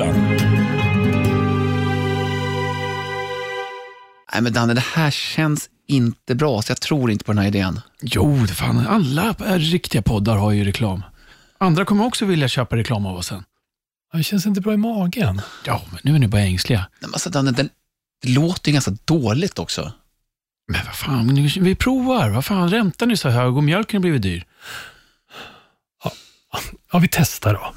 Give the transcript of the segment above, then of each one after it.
Rockhyllan. Nej men Danne, det här känns inte bra, så jag tror inte på den här idén. Jo, fan, alla riktiga poddar har ju reklam. Andra kommer också vilja köpa reklam av oss sen. Ja, Det känns inte bra i magen. Ja, men nu är ni bara ängsliga. Nej, men alltså, Danne, den, det låter ju ganska dåligt också. Men vad fan, nu- vi provar. Vad fan, räntan är så hög och mjölken har blivit dyr. Ja, vi testar då.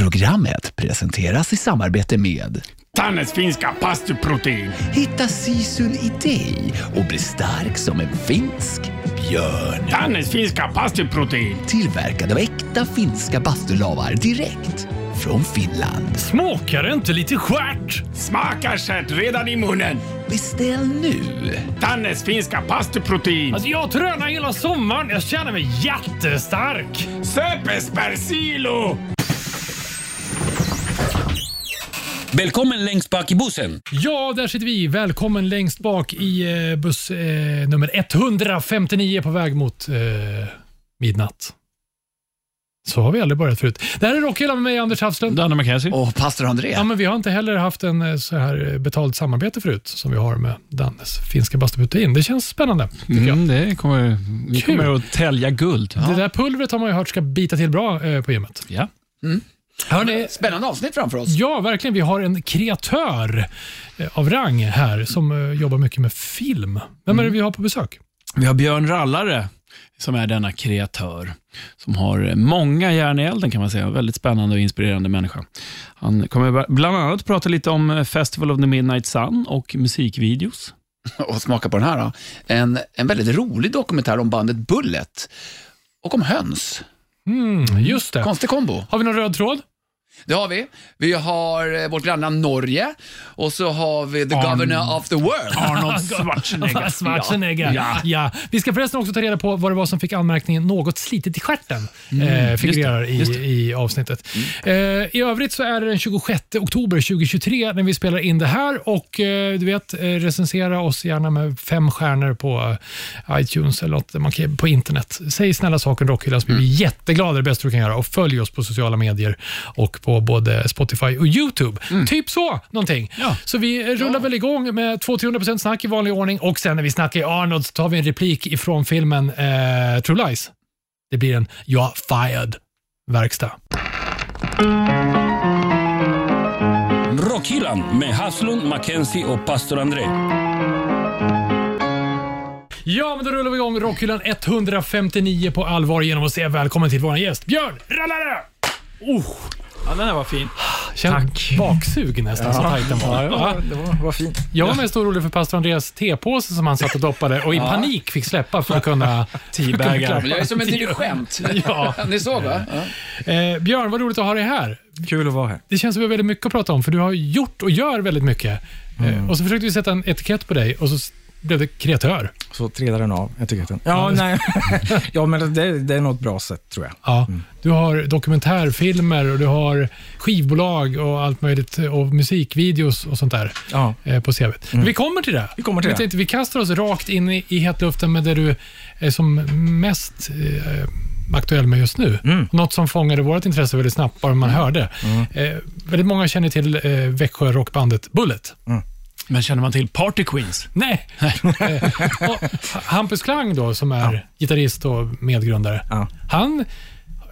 Programmet presenteras i samarbete med Tannes finska pastuprotein. Hitta sisun i dig och bli stark som en finsk björn. Tannes finska pastuprotein. Tillverkad av äkta finska bastulavar direkt från Finland. Smakar det inte lite skärt? Smakar sött redan i munnen. Beställ nu! Tannes finska pastuprotein. Alltså, jag tränar hela sommaren. Jag känner mig jättestark. Söpes persilo. Välkommen längst bak i bussen. Ja, där sitter vi. Välkommen längst bak i eh, buss eh, nummer 159 på väg mot eh, midnatt. Så har vi aldrig börjat förut. Det här är Rockhyllan med mig, Anders Hafslund. Danne McKenzie. Och pastor André. Ja, men vi har inte heller haft en eh, så här eh, betalt samarbete förut som vi har med Dannes finska bastuprotein. Det känns spännande. Mm, det kommer, vi Kul. kommer att tälja guld. Det där pulvret har man ju hört ska bita till bra eh, på gymmet. Ja. Hörrni, Spännande avsnitt framför oss. Ja, verkligen. Vi har en kreatör eh, av rang här som eh, jobbar mycket med film. Vem är det vi har på besök? Vi har Björn Rallare som är denna kreatör som har många järn i elden kan man säga. Väldigt spännande och inspirerande människa. Han kommer bland annat prata lite om Festival of the Midnight Sun och musikvideos. Och smaka på den här då. En, en väldigt rolig dokumentär om bandet Bullet. Och om höns. Mm, just det. Konstig kombo. Har vi någon röd tråd? Det har vi. Vi har eh, vårt grannland Norge och så har vi the Arn- governor of the world. Arnold Schwarzenegger. Schwarzenegger. Ja. Ja. Vi ska förresten också ta reda på vad det var som fick anmärkningen något slitet i stjärten. eh, figurerar Mm, just det, i, i avsnittet. Eh, I övrigt så är det den 26 oktober 2023 när vi spelar in det här och eh, du vet, eh, recensera oss gärna med fem stjärnor på eh, iTunes eller något man kan, på internet. Säg snälla saker om Rockhyllan så blir vi Mm. jätteglada. Det bästa du kan göra. Och följ oss på sociala medier och på både Spotify och YouTube. Typ så, någonting. Mm. Ja. Så vi rullar väl igång med 200-300% snack i vanlig ordning och sen när vi snackar i Arnold så tar vi en replik ifrån filmen eh, True Lies. Det blir en “You're fired”-verkstad. Rockhyllan med Haslund, Mackenzie och pastor André. Ja, men då rullar vi igång Rockhyllan 159 på allvar genom att säga välkommen till vår gäst Björn Rallare! Oh, Ja, den här var fin. känn baksug nästan, så tajt den var. Ja. det var, var fint. Jag var mest orolig för pastor Andreas tepåse som han satt och doppade och i panik fick släppa för att kunna... Teabaggar. Men jag är som en dirigent. Ja. Ni såg va? Ja. Eh, Björn, vad roligt att ha dig här. Kul att vara här. Det känns som vi har väldigt mycket att prata om, för du har gjort och gör väldigt mycket. Eh, och så försökte vi sätta en etikett på dig och så blev det kreatör. Så trillar den av etiketten. Ja, nej. ja men det, det är nog ett bra sätt tror jag. Ja, Du har dokumentärfilmer och du har skivbolag och allt möjligt och musikvideos och sånt där Ja. eh, på CV. Men vi kommer till det. Vi kommer till vi det. Tänkte, vi kastar oss rakt in i, i hetluften med det du är som mest eh, aktuell med just nu. Mm. Något som fångade vårt intresse väldigt snabbt, bara man hörde. Eh, väldigt många känner till eh, Växjö rockbandet Bullet. Men känner man till Party Queens? Nej. Och Hampus Klang då, som är gitarrist och medgrundare, Ja. han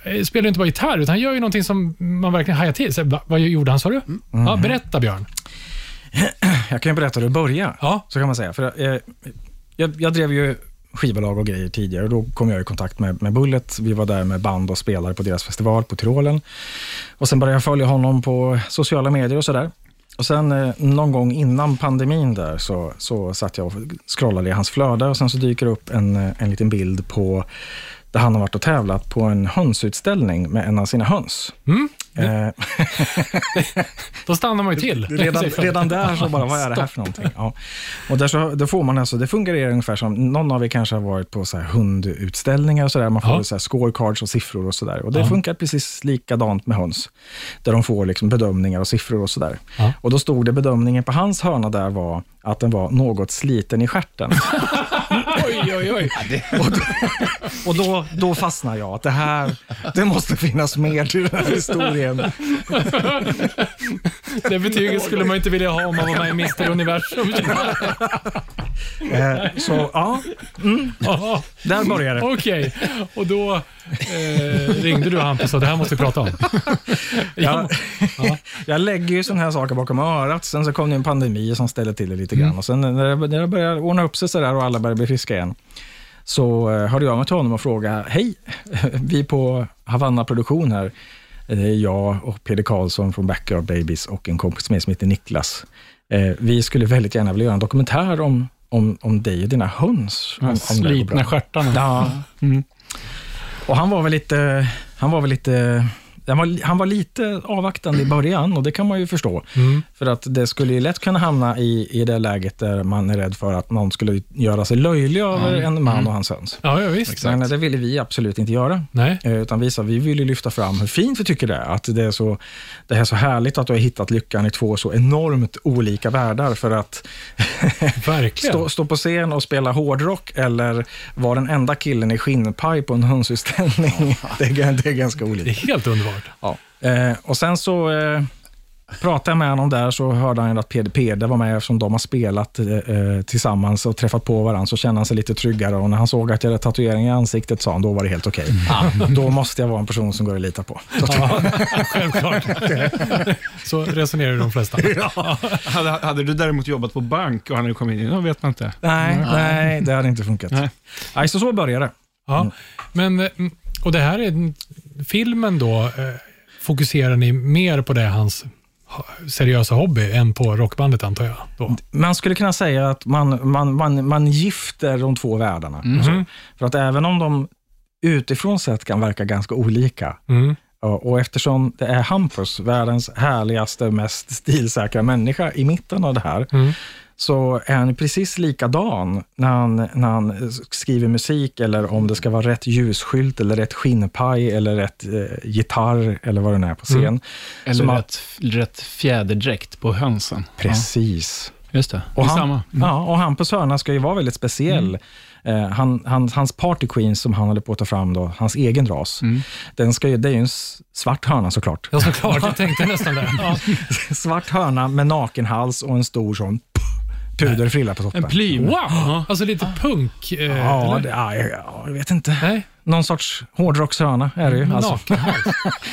eh, spelar inte bara gitarr, utan han gör ju någonting som man verkligen hajar till. Så, va, vad gjorde han, sa du? Ja, berätta, Björn. Jag kan ju berätta hur det började, Ja. så kan man säga. För, eh, jag, jag drev ju skivbolag och grejer tidigare och då kom jag i kontakt med, med Bullet. Vi var där med band och spelare på deras festival på Tyrolen. Och sen började jag följa honom på sociala medier och sådär. Och sen eh, någon gång innan pandemin där så, så satt jag och scrollade i hans flöde och sen så dyker det upp en, eh, en liten bild på där han har varit och tävlat på en hönsutställning med en av sina höns. Mm. Eh, Då stannar man ju till. redan, redan där så bara, vad är det här för någonting? Ja. Och där så, då får man alltså, det fungerar ungefär som, någon av er kanske har varit på så här hundutställningar och sådär, man får Ja. så här scorecards och siffror och sådär. Och det Ja. funkar precis likadant med höns, där de får liksom bedömningar och siffror och sådär. Ja. Och då stod det bedömningen på hans hörna där var att den var något sliten i stjärten. Oj, oj, oj. Och, då, och då, då fastnar jag, att det här, det måste finnas mer till den här historien. Det betyget skulle man inte vilja ha om man var med i Mr Universum. Eh, så ja, Jaha, där börjar det. Okej, och då eh, ringde du Hampus och sa det här måste vi prata om. Jag, jag lägger ju sådana här saker bakom örat. Sen så kom det en pandemi som ställde till det lite grann. Och sen när det, när det började ordna upp sig sådär och alla började bli friska igen, så eh, hörde jag mig till honom och frågade, hej, vi på Havanna Produktion här, det är jag och Peder Karlsson från Backyard Babies och en kompis med som heter Niklas. Eh, vi skulle väldigt gärna vilja göra en dokumentär om, om, om dig och dina höns. Om, om det går bra." Slitna stjärtarna. Ja. Mm. Och han var väl lite, han var väl lite, han var, han var lite avvaktande i början och det kan man ju förstå. Mm. För att det skulle ju lätt kunna hamna i, i det läget där man är rädd för att någon skulle göra sig löjlig över en man och hans höns. Ja, ja visst. Men det ville vi absolut inte göra. Nej. Eh, Utan vi, sa, vi ville lyfta fram hur fint vi tycker det är. Att det är, så, det är så härligt att du har hittat lyckan i två så enormt olika världar. För att stå, stå på scen och spela hårdrock eller vara den enda killen i skinnpaj på en hönsutställning. det, är, det är ganska Det är olika. helt underbart. Ja. Eh, och sen så eh, pratade jag med honom där, så hörde han ju att Peder Peder var med eftersom de har spelat eh, eh, tillsammans och träffat på varandra, så kände han sig lite tryggare. Och när han såg att jag hade tatuering i ansiktet sa han, då var det helt okej. Då måste jag vara en person som går att lita på. Ja, självklart. Så resonerar de flesta. Hade, hade du däremot jobbat på bank och han hade kommit in, då vet man inte. nej, nej, det hade inte funkat. Nej. Nej. så så började det. Ja. Men, eh, och det här är filmen då, eh, fokuserar ni mer på det hans ha- seriösa hobby än på rockbandet antar jag? Då. Man skulle kunna säga att man, man, man, man gifter de två världarna. Mhm. För att även om de utifrån sett kan verka ganska olika, Mm. Och eftersom det är Hampus, världens härligaste, mest stilsäkra människa i mitten av det här, Mm. Så är han precis likadan när han, när han skriver musik eller om det ska vara rätt ljusskylt eller rätt skinnpaj eller rätt eh, gitarr eller vad det nu är på scen. Mm. Eller har- rätt, rätt fjäderdräkt på hönsen. Precis. Ja, just det. Och det han, samma. Mm. ja, och Hampus hörna ska ju vara väldigt speciell. Eh, han, han, hans Party Queen som han håller på att ta fram, då, hans egen ras, Mm. den ska ju, det är ju en svart hörna såklart. Ja, såklart. Jag tänkte nästan det. Ja. svart hörna med nakenhals och en stor sån puderfrilla på toppen. En plym. Wow! Ja. Alltså lite punk. Eh, Ja, det, ja, jag vet inte. Nej, Någon sorts hårdrockshörna är det ju. Alltså.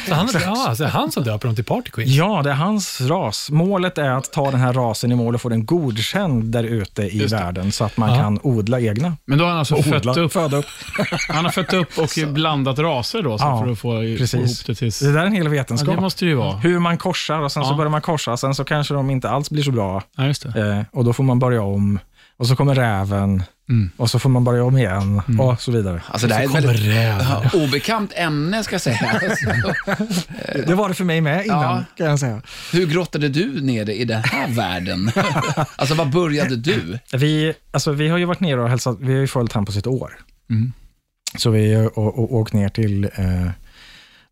Så han, ja, alltså han som döper dem till Party Queen. Ja, det är hans ras. Målet är att ta den här rasen i mål och få den godkänd där ute i världen så att man Ja. kan odla egna. Men då har han alltså fött Odla, upp, föda upp. han har fött upp och blandat raser då, så Ja, för att få, precis. ihop det tills... Det där är en hel Ja, vetenskap. det måste det ju vara. Hur man korsar och sen så Ja. börjar man korsa, sen så kanske de inte alls blir så bra. Ja. Eh, och då får man börja om. Och så kommer räven. Mm. Och så får man börja om igen. Och så vidare. Alltså det här är ett väldigt obekant ämne ska jag säga. Alltså, Det var det för mig med innan, Ja. kan jag säga. hur grottade du ner dig i den här världen? alltså var började du? Vi, alltså, vi har ju varit nere och hälsat, vi har ju följt han på sitt år. Mm. Så vi har åkt ner till eh,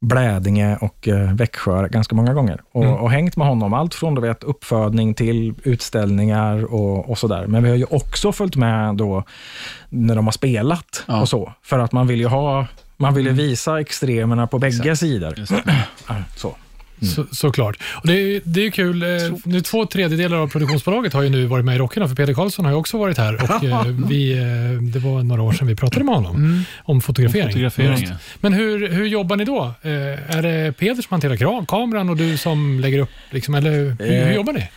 Blädinge och eh, Växjö ganska många gånger och, Mm. och hängt med honom. Allt från du vet, uppfödning till utställningar och, och sådär. Men vi har ju också följt med då när de har spelat Ja. och så. För att man vill ju ha man vill ju visa extremerna på bägge sidor. Så. Så, såklart. Och det, är, det är kul. eh, Nu två tredjedelar av produktionsbolaget har ju nu varit med i Rockerna, för Peder Karlsson har ju också varit här. Och, eh, vi, eh, det var några år sedan vi pratade med honom om fotografering. Fotografering, Just. ja. Men hur, hur jobbar ni då? Är det Peder som hanterar kameran och du som lägger upp? Liksom, eller hur, hur jobbar ni?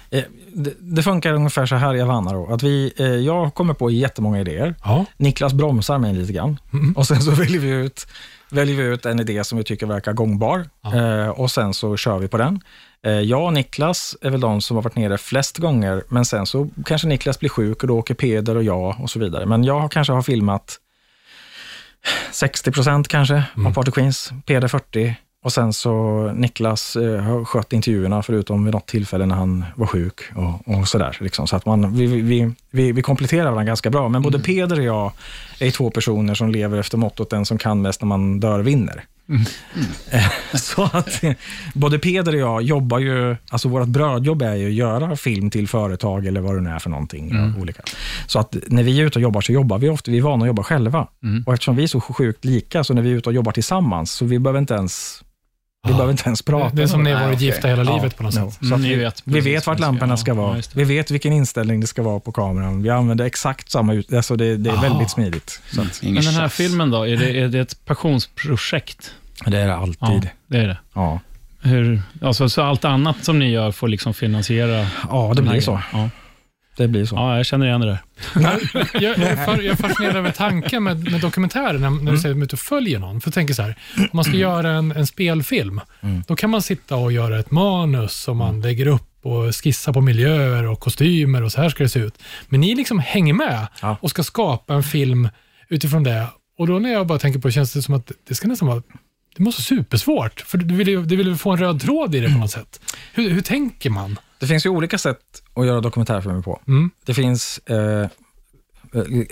Det, det funkar ungefär så här i Havanna. Då, att vi, jag kommer på jättemånga idéer. Ja. Niklas bromsar mig lite grann. Mm. Och sen så väljer vi, ut, väljer vi ut en idé som vi tycker verkar gångbar. Eh, och sen så kör vi på den. Eh, jag och Niklas är väl de som har varit nere flest gånger, men sen så kanske Niklas blir sjuk och då åker Peder och jag och så vidare. Men jag kanske har filmat 60 procent kanske Mm. av Party Queens, Peder 40. Och sen så Niklas eh, har skött intervjuerna förutom vid något tillfälle när han var sjuk och, och sådär. Liksom. Så att man, vi, vi, vi, vi kompletterar varandra ganska bra. Men både Peder och jag är två personer som lever efter mottot den som kan mest när man dör vinner. Eh, Så att både Peder och jag jobbar ju, alltså vårt brödjobb är ju att göra film till företag eller vad det nu är för någonting. ja, Olika. Så att när vi är ute och jobbar så jobbar vi ofta, vi är vana att jobba själva. Och eftersom vi är så sjukt lika, så när vi är ute och jobbar tillsammans, så vi behöver inte ens, vi behöver inte ens prata. Det är som ni har varit gifta hela Ja, livet på något no. sätt. Så att ni vi, vet vi vet vart lamporna ska Ja, vara. det. vi vet vilken inställning det ska vara på kameran. Vi använder exakt samma ut... Alltså det, det är väldigt smidigt. Så att, Ingen Men den här filmen då, är det, är det ett passionsprojekt? det är det Ja, alltid. det är det. Ja, Hur, alltså, så allt annat som ni gör får liksom finansiera ja det blir så. Det blir så. ja, jag känner igen det där. Jag, jag, är jag är fascinerad över tanken med, med dokumentärer när, när du säger att och följer någon. För tänker så här, om man ska göra en, en spelfilm, då kan man sitta och göra ett manus som man lägger upp och skissa på miljöer och kostymer och så här ska det se ut. Men ni liksom hänger med Ja. och ska skapa en film utifrån det. Och då när jag bara tänker på det känns det som att det ska nästan vara det måste vara supersvårt, för du vill ju du vill ju få en röd tråd i det på något sätt. Hur, hur tänker man? Det finns ju olika sätt att göra dokumentärfilmer på. Mm. Det finns... Eh, eh,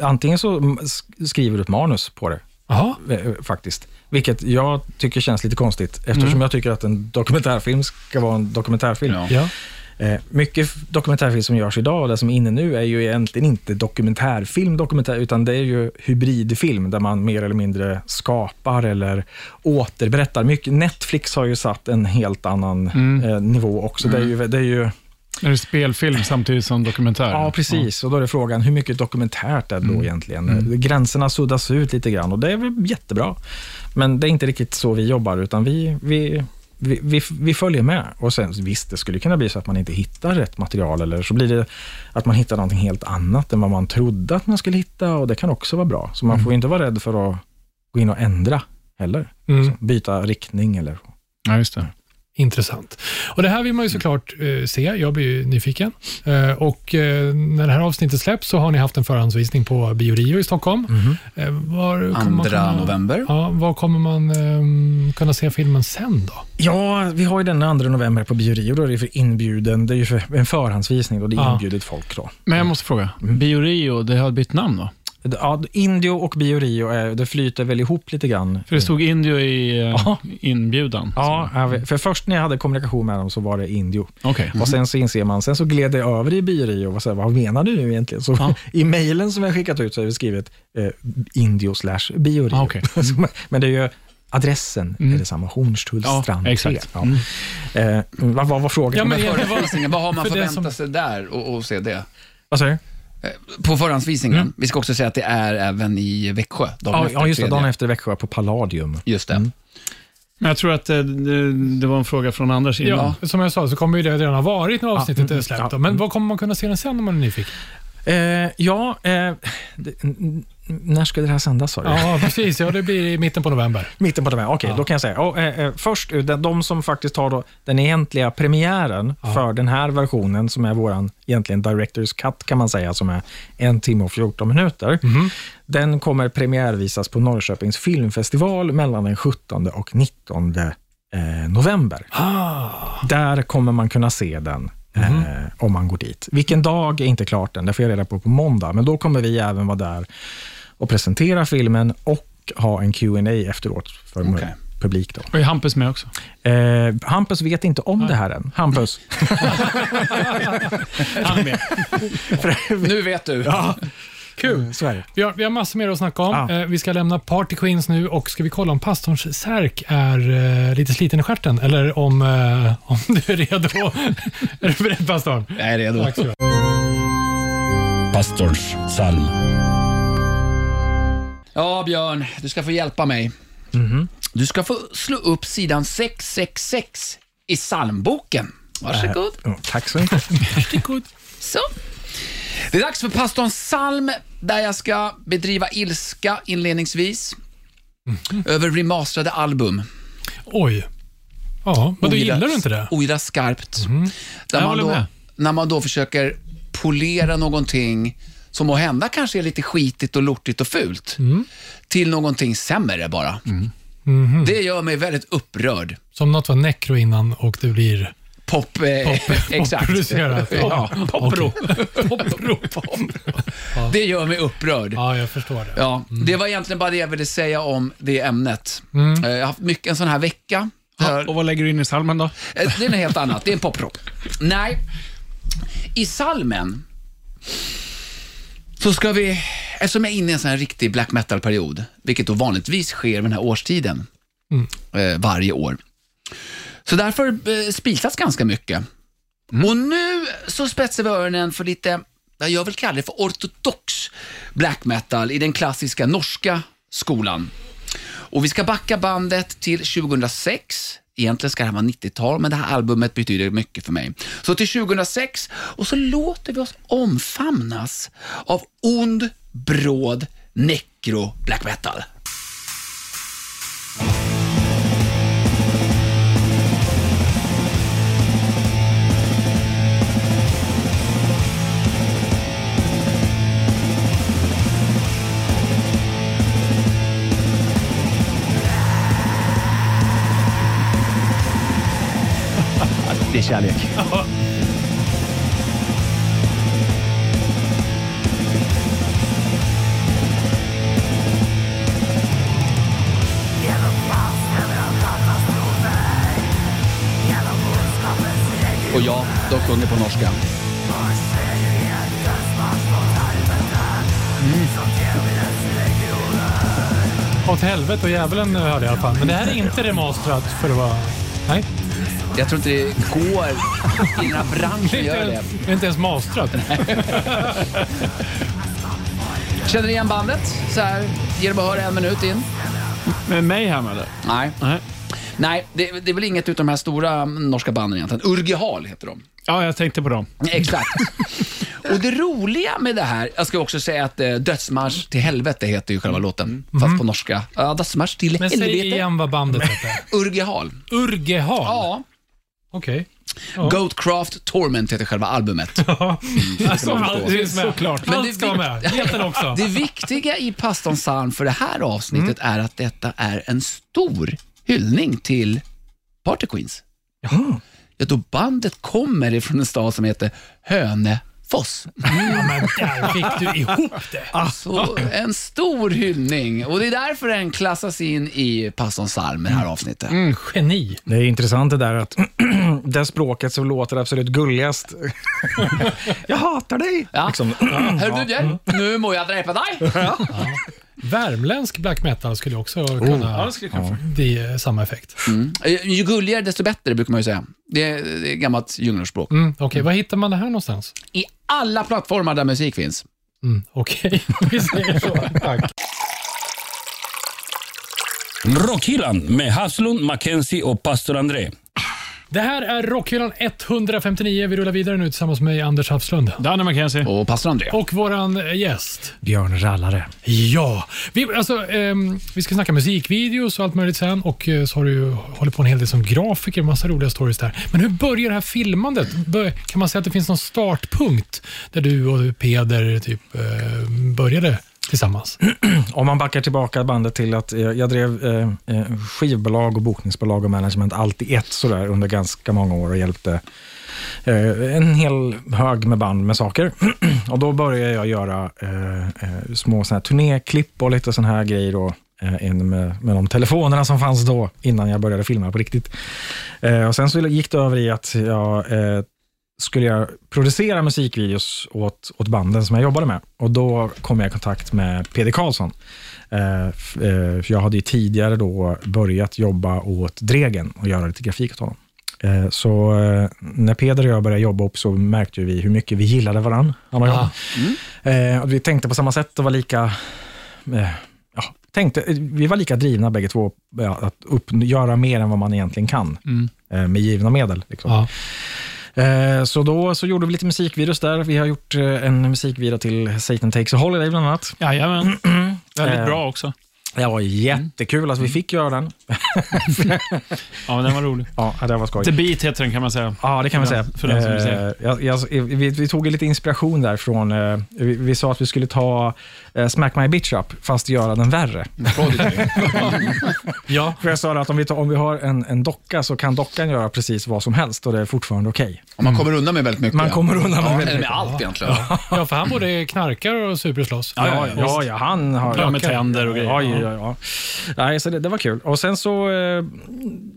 antingen så mm, sk- skriver du ett manus på det, Jaha, eh, faktiskt. Vilket jag tycker känns lite konstigt, eftersom jag tycker att en dokumentärfilm ska vara en dokumentärfilm. Ja. Ja. Eh, mycket dokumentärfilm som görs idag, och det som är inne nu, är ju egentligen inte dokumentärfilm, dokumentär, utan det är ju hybridfilm, där man mer eller mindre skapar eller återberättar. Mycket, Netflix har ju satt en helt annan eh, nivå också. Det är ju, det är ju Är det spelfilm samtidigt som dokumentär? Ja, precis. Och då är det frågan, hur mycket dokumentärt är det då egentligen? Gränserna suddas ut lite grann och det är väl jättebra. Men det är inte riktigt så vi jobbar, utan vi, vi, vi, vi, vi följer med. Och sen visst, det skulle kunna bli så att man inte hittar rätt material, eller så blir det att man hittar någonting helt annat än vad man trodde att man skulle hitta, och det kan också vara bra. Så man får ju inte vara rädd för att gå in och ändra heller. Mm. Så byta riktning eller. Ja, just det. Intressant. Och Det här vill man ju såklart eh, se. Jag blir ju nyfiken. Eh, och eh, När det här avsnittet släpps så har ni haft en förhandsvisning på Biorio i Stockholm. Eh, var Andra kunna- november. Ja, var kommer man eh, kunna se filmen sen då? Ja, vi har ju den 2 november på Biorio, då är det för inbjuden, det är ju för en förhandsvisning och det är Ja. inbjudet folk då. Men jag måste fråga, Biorio, det har bytt namn då? Ja, Indio och Biorio, är, det flyter väl ihop lite grann. För det stod Indio i eh, Ja. inbjudan. Ja, för först när jag hade kommunikation med dem så var det Indio. Okej. Och sen så inser man, sen så gled det över i Biorio och så här, vad menar du nu egentligen? Så Ja. i mejlen som jag skickat ut så har vi skrivit eh, Indio slash Biorio. Ah, okej. Så- Men det är ju adressen Mm. är detsamma, Hornstullstrand Ja, 3. exakt. Ja. Mm. Eh, vad vad var frågan? Ja, men vad har man förväntat som- sig där och, och se det? Vad sa du? På förhandsvisningen, vi ska också säga att det är även i Växjö. dagen Ja, efter ja, just det. Dagen efter Växjö på Palladium. Just det. Mm. Men jag tror att eh, det, det var en fråga från Anders innan. Ja, som jag sa så kommer ju det redan ha varit när avsnittet mm, är släppt. ja. Men mm. vad kommer man kunna se den sen om man är nyfiken? Eh, ja, eh, det, när ska det här sändas sa du? Ja, precis. Ja, det blir i mitten på november. Mitten på november, okej, Ja. då kan jag säga. Ja, eh, eh, först, eh, de, de som faktiskt har då den egentliga premiären för den här versionen, som är våran egentligen Directors Cut kan man säga, som är en timme och 14 minuter. Den kommer premiärvisas på Norrköpings filmfestival mellan den 17 och 19 eh, november. Där kommer man kunna se den. Eh, om man går dit. Vilken dag är inte klart än, det får jag reda på på måndag, men då kommer vi även vara där och presentera filmen och ha en Q&A efteråt för Okej. publik. Då. Och är Hampus med också? Eh, Hampus vet inte om det här än. Hampus. Han är med. Nu vet du. ja, Kul. så är det. Vi har, vi har massor mer att snacka om. Ja. Eh, vi ska lämna Party Queens nu och ska vi kolla om pastorns särk är eh, lite sliten i stjärten eller om, eh, om du är redo. är du beredd pastorn? Jag är redo. Så. Pastorns psalm. Ja, Björn, du ska få hjälpa mig. Mhm. Du ska få slå upp sidan 666 i psalmboken. Varsågod. Ja, tack så mycket. Så. Det är dags för pastorns psalm där jag ska bedriva ilska inledningsvis över remasterade album. Oj. Ja, men då gillar du inte det? Ogillar skarpt. Där Jag man håller då, med. när man då försöker polera någonting som må hända kanske är lite skitigt och lortigt och fult, till någonting sämre bara. Det gör mig väldigt upprörd. Som något var nekro innan och det blir pop... Eh, exakt. Producerat. Ja, popro. Popro. Det gör mig upprörd. Ja, jag förstår det. Ja, det var egentligen bara det jag ville säga om det ämnet. Mm. Eh, Jag har haft mycket en sån här vecka. Där- Och vad lägger du in i salmen då? Eh, Det är något helt annat. Det är en poprock. Nej, i salmen så ska vi, eftersom jag är inne i en sån här riktig black metal-period, vilket då vanligtvis sker vid den här årstiden eh, varje år. Så därför eh, spisas ganska mycket. Och nu så spetsar vi öronen för lite, jag vill kalla det för ortodox black metal i den klassiska norska skolan. Och vi ska backa bandet till 2006. Egentligen ska det här vara 90-tal, men det här albumet betyder mycket för mig. Så till 2006, och så låter vi oss omfamnas av ond, bråd, necro black metal. Det är kärlek. Och ja, de sjunger på norska. Åt helvete och djävulen hörde jag i alla fall. Men det här är inte remasterat för att vara... Nej, Jag tror inte det går i den här det branschen gör det. det är inte ens masterat. Känner ni igen bandet? Så här, ger det bara höra en minut in? Med Mayhem eller? Nej. Nej. Nej, det, det är väl inget utav de här stora norska banden egentligen. Urgehal heter de. Ja, jag tänkte på dem. Exakt. Och det roliga med det här, jag ska också säga att eh, Dödsmarsch till helvete heter ju själva låten, fast på norska. Ja, Dödsmarsch till Mm. Men säg helvete. igen vad bandet heter. Urgehal. Urgehal? Ja. Okej. Ja. Goatcraft Torment heter själva albumet. Alltså, allt finns med. Såklart. Men Allt det- ska vara med. Också. Det viktiga i Pastorn psalm för det här avsnittet är att detta är en stor hyllning till Party Queens. Ja, då bandet kommer ifrån en stad som heter Hönefors. Ja, men där fick du ihop det. Så en stor hyllning och det är därför den klassas in i Pastorns psalm, det här avsnittet. Geni. Det är intressant det där att det språket som låter absolut gulligast. jag hatar dig! Ja. Liksom. Hör du det? Nu må jag dräpa dig. Värmländsk black metal skulle också kunna Ja, det skulle kunna bli samma effekt. Eh, Ju gulligare desto bättre brukar man ju säga. Det är, det är gammalt djungelspråk. Mm, Okej, var hittar man det här någonstans? I alla plattformar där musik finns. Mm, Okej, vi säger så. Tack. Rockhyllan med Haslund, Mackenzie och pastor André. Det här är Rockhyllan 159. Vi rullar vidare nu tillsammans med Anders Hafslund. Danne Mackenzie. Och pastor André. Och våran eh, gäst. Björn Rallare. Ja, vi, alltså, ehm, vi ska snacka musikvideos och allt möjligt sen och eh, så har du ju hållit på en hel del som grafiker, massa roliga stories där. Men hur börjar det här filmandet? Bör, kan man säga att det finns någon startpunkt där du och Peder typ, eh, började tillsammans? Om man backar tillbaka bandet till att jag drev eh, eh, skivbolag och bokningsbolag och management allt i ett sådär under ganska många år och hjälpte eh, en hel hög med band med saker. och då började jag göra eh, eh små såna här turnéklipp och lite sådana här grejer Och, in med, med de telefonerna som fanns då innan jag började filma på riktigt. Eh, och Sen så gick det över i att jag eh, skulle jag producera musikvideos åt, åt banden som jag jobbade med. Och Då kom jag i kontakt med Peder Karlsson. Eh, eh, jag hade ju tidigare då börjat jobba åt Dregen och göra lite grafik åt honom. Eh, så eh, när Peder och jag började jobba upp så märkte vi hur mycket vi gillade varandra. Ah. Eh, och vi tänkte på samma sätt och var lika... Eh, ja, tänkte, vi var lika drivna bägge två ja, att upp, göra mer än vad man egentligen kan eh, med givna medel. Liksom. Ja. Eh, Så då så gjorde vi lite musikvideos där. Vi har gjort eh, en musikvideo till Satan Takes a Holiday bland annat. Jajamän. Väldigt Eh, bra också. Det var jättekul att vi fick göra den. Ja, men den var rolig. Ja, det var skoj. The Beat heter den kan man säga. Ja, det kan man För säga. den- för den som vill se. Eh, jag, jag, vi, vi tog lite inspiration där från, eh, vi, vi sa att vi skulle ta eh, Smack My Bitch Up, fast göra den värre. Ja. För jag sa att om vi, tar, om vi har en, en docka så kan dockan göra precis vad som helst och det är fortfarande okej. Och man kommer undan med väldigt mycket. Man kommer undan med ja, väldigt med mycket. allt egentligen. ja, för han både knarkar och superslåss. Ja, ja, ja, han har... Ja, med tänder och grejer. Ja, ja. Nej, så det, det var kul. Och sen så, eh,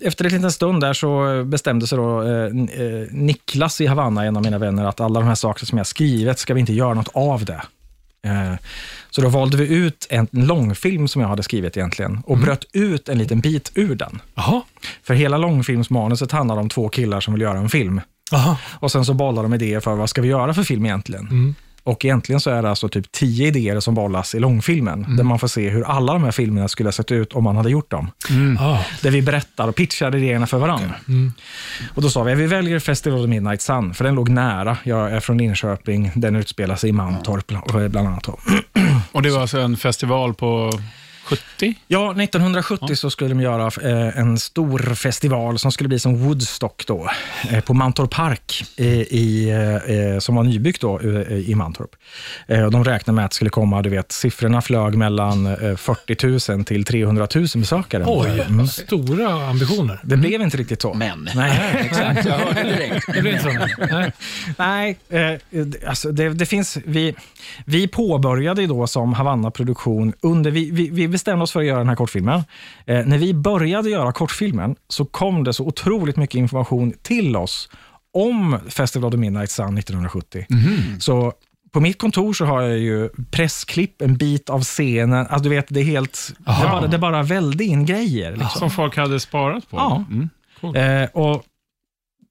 efter en liten stund där så bestämde sig då eh, eh, Niklas i Havanna, en av mina vänner, att alla de här sakerna som jag skrivit, ska vi inte göra något av det? Så då valde vi ut en långfilm som jag hade skrivit egentligen och bröt ut en liten bit ur den. Jaha. För hela långfilmsmanuset handlar om två killar som vill göra en film. Jaha. Och sen så bollar de idéer för vad ska vi göra för film egentligen. Och egentligen så är det alltså typ tio idéer som bollas i långfilmen, där man får se hur alla de här filmerna skulle ha sett ut om man hade gjort dem. Ah. Där vi berättar och pitchar idéerna för varandra. Och då sa vi, vi väljer Festival of Midnight Sun, för den låg nära. Jag är från Linköping, den utspelar sig i Mantorp bland bland annat. Och det var alltså en festival på 70? Ja, 1970 så skulle de göra eh, en stor festival som skulle bli som Woodstock då, eh, på Mantorp Park, i, i, eh, som var nybyggt då i Mantorp. Och de räknade med att det skulle komma, du vet, siffrorna flög mellan eh, 40 000 till 300 000 besökare. Oj, Mm. stora ambitioner. Det blev inte riktigt så. Men. Nej. Exakt, jag hörde direkt. Det blir inte så. Nej. Nej, alltså det, det finns, vi, vi påbörjade då som Havanna Produktion under, vi, vi, vi bestämde oss för att göra den här kortfilmen. Eh, när vi började göra kortfilmen så kom det så otroligt mycket information till oss om Festival of the Midnight Sun 1970. Så på mitt kontor så har jag ju pressklipp, en bit av scenen. Alltså du vet, det är helt, det bara, det bara välde in grejer. Liksom. Som folk hade sparat på? Ja. Mm. Cool. Eh, och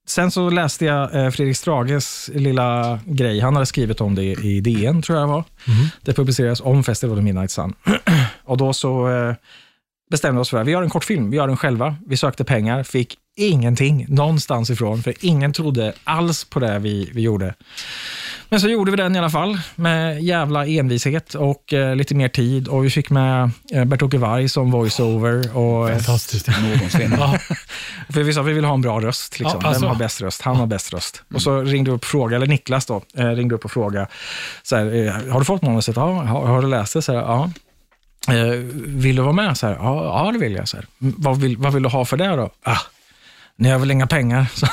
sen så läste jag eh, Fredrik Strages lilla grej. Han hade skrivit om det i DN, tror jag det var. Det publicerades om Festival of Midnight Sun. och då så eh, bestämde vi oss för att vi gör en kortfilm. Vi gör den själva. Vi sökte pengar, fick ingenting någonstans ifrån, för ingen trodde alls på det vi, vi gjorde. Men så gjorde vi den i alla fall, med jävla envishet och eh, lite mer tid. Och vi fick med eh, Bert-Åke Varg som voiceover. Och, Fantastiskt. Någonsin. Ja. för vi sa att vi vill ha en bra röst. Liksom. Ja, alltså. Vem har bäst röst? Han har bäst röst. Och så ringde upp och frågade, eller Niklas då, eh, ringde upp och frågade, så här, eh, har du fått manuset? Ja. Har, har du läst det? Så här, ja. Eh, vill du vara med? Så här, ja, ja, det vill jag. Så här, "Mm, vad, vill, vad vill du ha för det då? Ah, ni har väl inga pengar? Så,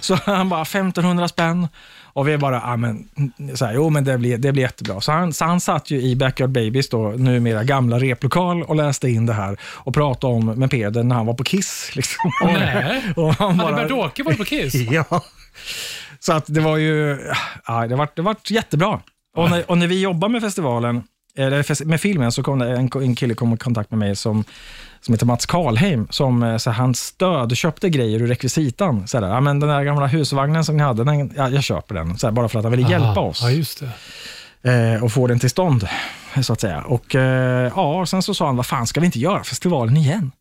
så han bara, 1500 spänn. Och vi bara, ah, men, så här, jo men det blir, det blir jättebra. Så han, så han satt ju i Backyard Babies, då, numera gamla replokal, och läste in det här och pratade om med Peder när han var på Kiss. Liksom. Nej. Och han Hade Bert-Åke varit på Kiss? Ja. Så att det var ju, ja, det var, det var jättebra. Och när, och när vi jobbar med festivalen, eller fes- med filmen, så kom det en, en kille kom i kontakt med mig som, som heter Mats Karlheim, som eh, så han stödköpte grejer ur rekvisitan. Så här, ja, men den där gamla husvagnen som ni hade, den, ja, jag köper den. Så här, bara för att han ville hjälpa Aha. oss Ja, just det. eh, och få den till stånd, så att säga. Och eh, ja, sen så sa han, vad fan ska vi inte göra festivalen igen?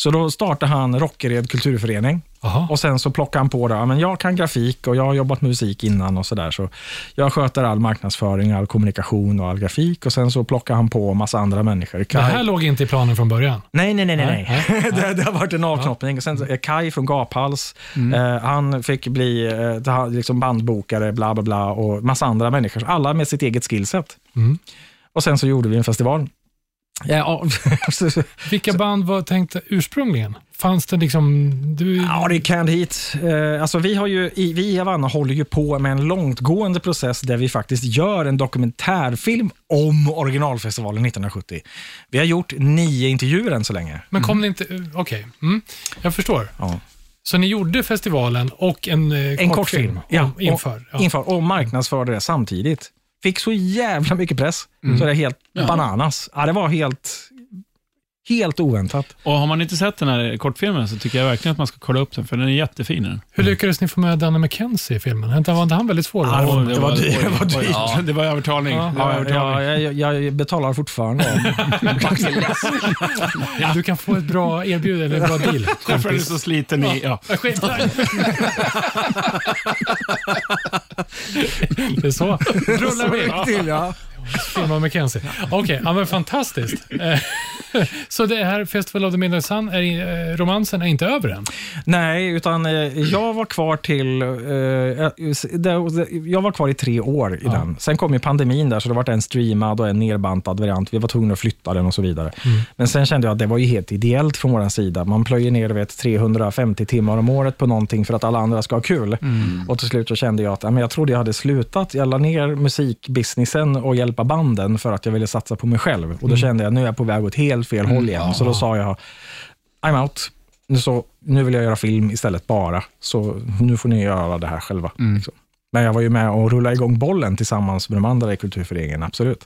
Så då startade han Rockered kulturförening. Jaha. Och sen så plockade han på det, men jag kan grafik och jag har jobbat med musik innan och sådär. Så jag sköter all marknadsföring, all kommunikation och all grafik. Och sen så plockar han på massa andra människor. Det Kai, här låg inte i planen från början. Nej, nej, nej. nej, Nej, nej. det, det har varit en avknoppning. Och sen så, eh, Kai från Gaphals, eh, han fick bli eh, liksom bandbokare, bla bla bla, och massa andra människor. Alla med sitt eget skillset. Mm. Och sen så gjorde vi en festival. Ja, Vilka band var tänkta ursprungligen? Fanns det liksom... Du, Ja, det är Canned Heat. Eh, alltså vi, har ju, vi i Havanna håller ju på med en långtgående process där vi faktiskt gör en dokumentärfilm om originalfestivalen 1970. Vi har gjort nio intervjuer än så länge. Men kom ni inte... Okej, mm, jag förstår. Ja. Så ni gjorde festivalen och en, eh, En kortfilm. Ja, Ja, inför. Ja. Inför och marknadsförde det samtidigt. Fick så jävla mycket press, så det är helt bananas. Ja, det var helt, helt oväntat. Och har man inte sett den här kortfilmen så tycker jag verkligen att man ska kolla upp den, för den är jättefin. den. Hur lyckades ni få med Danny McKenzie i filmen? Var inte var inte han väldigt svår? Ja, det var- det var dyrt. Det var dyrt. Ja, det var övertalning. Ja. Det var Ja, övertalning. ja, jag, jag betalar fortfarande. Ja. Du kan få ett bra erbjudande, eller en bra deal. Därför är du så sliten i... Ja. Jag skiter Det är så. Rullar vi. till, ja. Filma Mackenzie. Okej, ja, men fantastiskt. Eh, Så det här Festival of the Midnight Sun, är, eh, romansen är inte över än? Nej, utan eh, jag var kvar till... Jag var kvar i tre år i den. Sen kom ju pandemin där, så det var en streamad och en nerbantad variant. Vi var tvungna att flytta den och så vidare. Men sen kände jag att det var ju helt ideellt från vår sida. Man plöjer ner vet, 350 timmar om året på någonting för att alla andra ska ha kul. Och till slut så kände jag att ja, men jag trodde jag hade slutat. Jag la ner musikbusinessen och hjälpa banden för att jag ville satsa på mig själv. Och då kände jag att nu är jag på väg åt helt fel håll igen. Så då sa jag, I'm out. Nu, så, nu vill jag göra film istället bara, så nu får ni göra det här själva. Liksom. Men jag var ju med och rullade igång bollen tillsammans med de andra i kulturföreningen, absolut.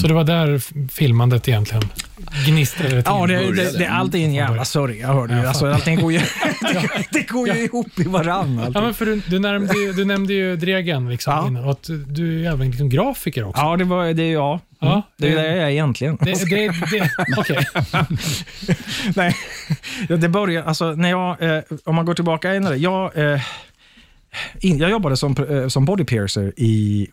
Så det var där filmandet egentligen gnistrade till? Ja, det, det, det, allting är en jävla sörja, hör du. Alltså, allting går ju, det, det går ju ihop i varann. Ja, men för du, du, nämnde, du nämnde ju Dregen liksom Ja. innan, och att du är även liksom grafiker också. Ja, det var det är jag. Ja, Mm. det är det- det jag är egentligen. Det, det, det, Okej. Nej, Ja, det började, alltså när jag, eh, om man går tillbaka ännu, jag, eh, in, jag jobbade som, eh, som body piercer i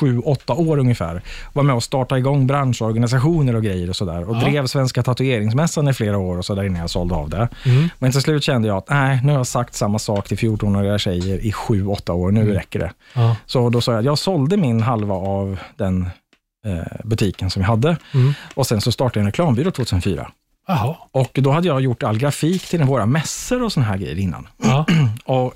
sju, åtta år ungefär. Var med och startade igång branschorganisationer och grejer och sådär. Och Ja. drev Svenska tatueringsmässan i flera år och så där innan jag sålde av det. Mm. Men till slut kände jag att nej, nu har jag sagt samma sak till 14-åriga tjejer i sju, åtta år. Nu räcker det. Ja. Så då sa jag att jag sålde min halva av den eh, butiken som vi hade. Mm. Och sen så startade jag en reklambyrå 2004. Jaha. Och då hade jag gjort all grafik till våra mässor och såna här grejer innan. Ja. Och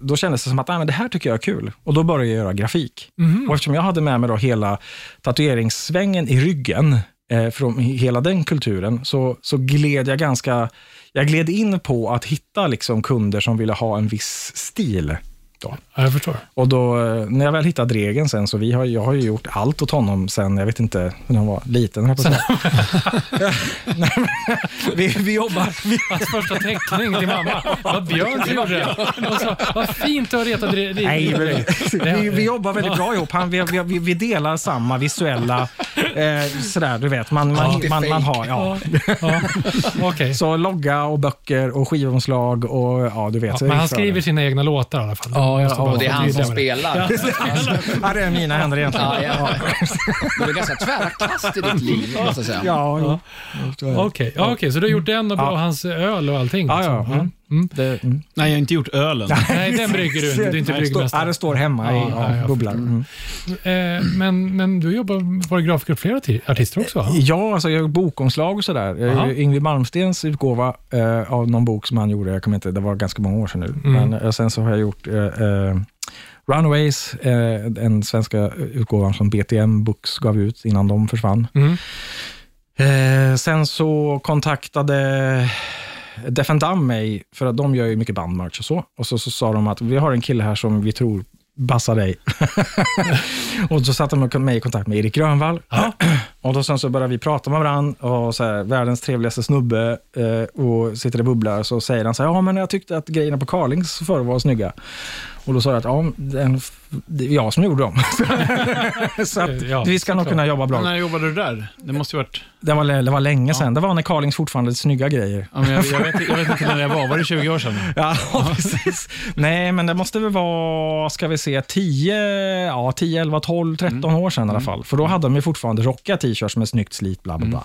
då kändes det som att ah, men det här tycker jag är kul. Och då började jag göra grafik. Mhm. Och eftersom jag hade med mig då hela tatueringssvängen i ryggen, eh, från hela den kulturen, så, så gled jag ganska... Jag gled in på att hitta liksom kunder som ville ha en viss stil. Då. Ja, jag förstår. Och då, eh, när jag väl hittade Dregen sen, så vi har, jag har ju gjort allt åt honom sen, jag vet inte, när han var liten. säga. Nej, men, vi, vi jobbar... Vi, Hans första teckning till mamma. Vad Björn som gjorde det. Och så, vad fint du har retat Nej, dig. vi, vi, vi jobbar väldigt bra ihop. Han, vi, vi, vi delar samma visuella, eh, sådär, du vet. Man, man, Ja. man, man har, ja. Ja. Okej. Så logga och böcker och skivomslag och ja, du vet. Ja, men han skriver sina egna låtar i alla fall. Ja, ja, Och det är han som spelar. Ja, det är mina händer egentligen. Ja, ja. Det var ganska tvära kast i ditt liv, måste jag säga. Ja, ja. Okej, ja, okej, så du har gjort den och, Ja. och hans öl och allting? Ja, ja. liksom. Mm. Mm. Det, mm. Nej, jag har inte gjort ölen. Nej, den brygger du inte. Du är inte Nej, det står- Ja, bryggmästare. det står hemma i Ja, ja, ja, bubblar. Mm. Eh, men, men du jobbar, var grafiker åt flera arti- artister också? va? Ja, alltså jag gör bokomslag och sådär. Yngwie Malmstens utgåva eh, av någon bok som han gjorde, jag kommer inte, det var ganska många år sedan nu. Mm. Men eh, sen så har jag gjort eh, eh, Runaways, eh, den svenska utgåvan som BTM Books gav ut innan de försvann. Mm. Eh, sen så kontaktade Deaf and Dumb mig, för att de gör ju mycket bandmerch och så. Och så, så sa de att vi har en kille här som vi tror passar dig. och så satte de mig i kontakt med Erik Grönvall. och då sen så började vi prata med varandra och så här, världens trevligaste snubbe eh, och sitter och bubblar. Så säger han så här, ja men jag tyckte att grejerna på Carlings förr var snygga. Och då sa jag att ja, den, det är jag som gjorde dem. så att Ja, vi ska nog kunna jobba bra. När jobbade du där? Det måste ju varit... Det var, det var länge sedan. Det var när Carlings fortfarande hade snygga grejer. Ja, jag, jag, vet, jag vet inte när det var. Var det 20 år sedan? Ja, precis. Nej, men det måste väl vara, ska vi se, 10, ja, 10 11, 12, 13 år sedan i alla fall. För då hade de ju fortfarande rockiga t-shirts med snyggt slit, bla bla bla.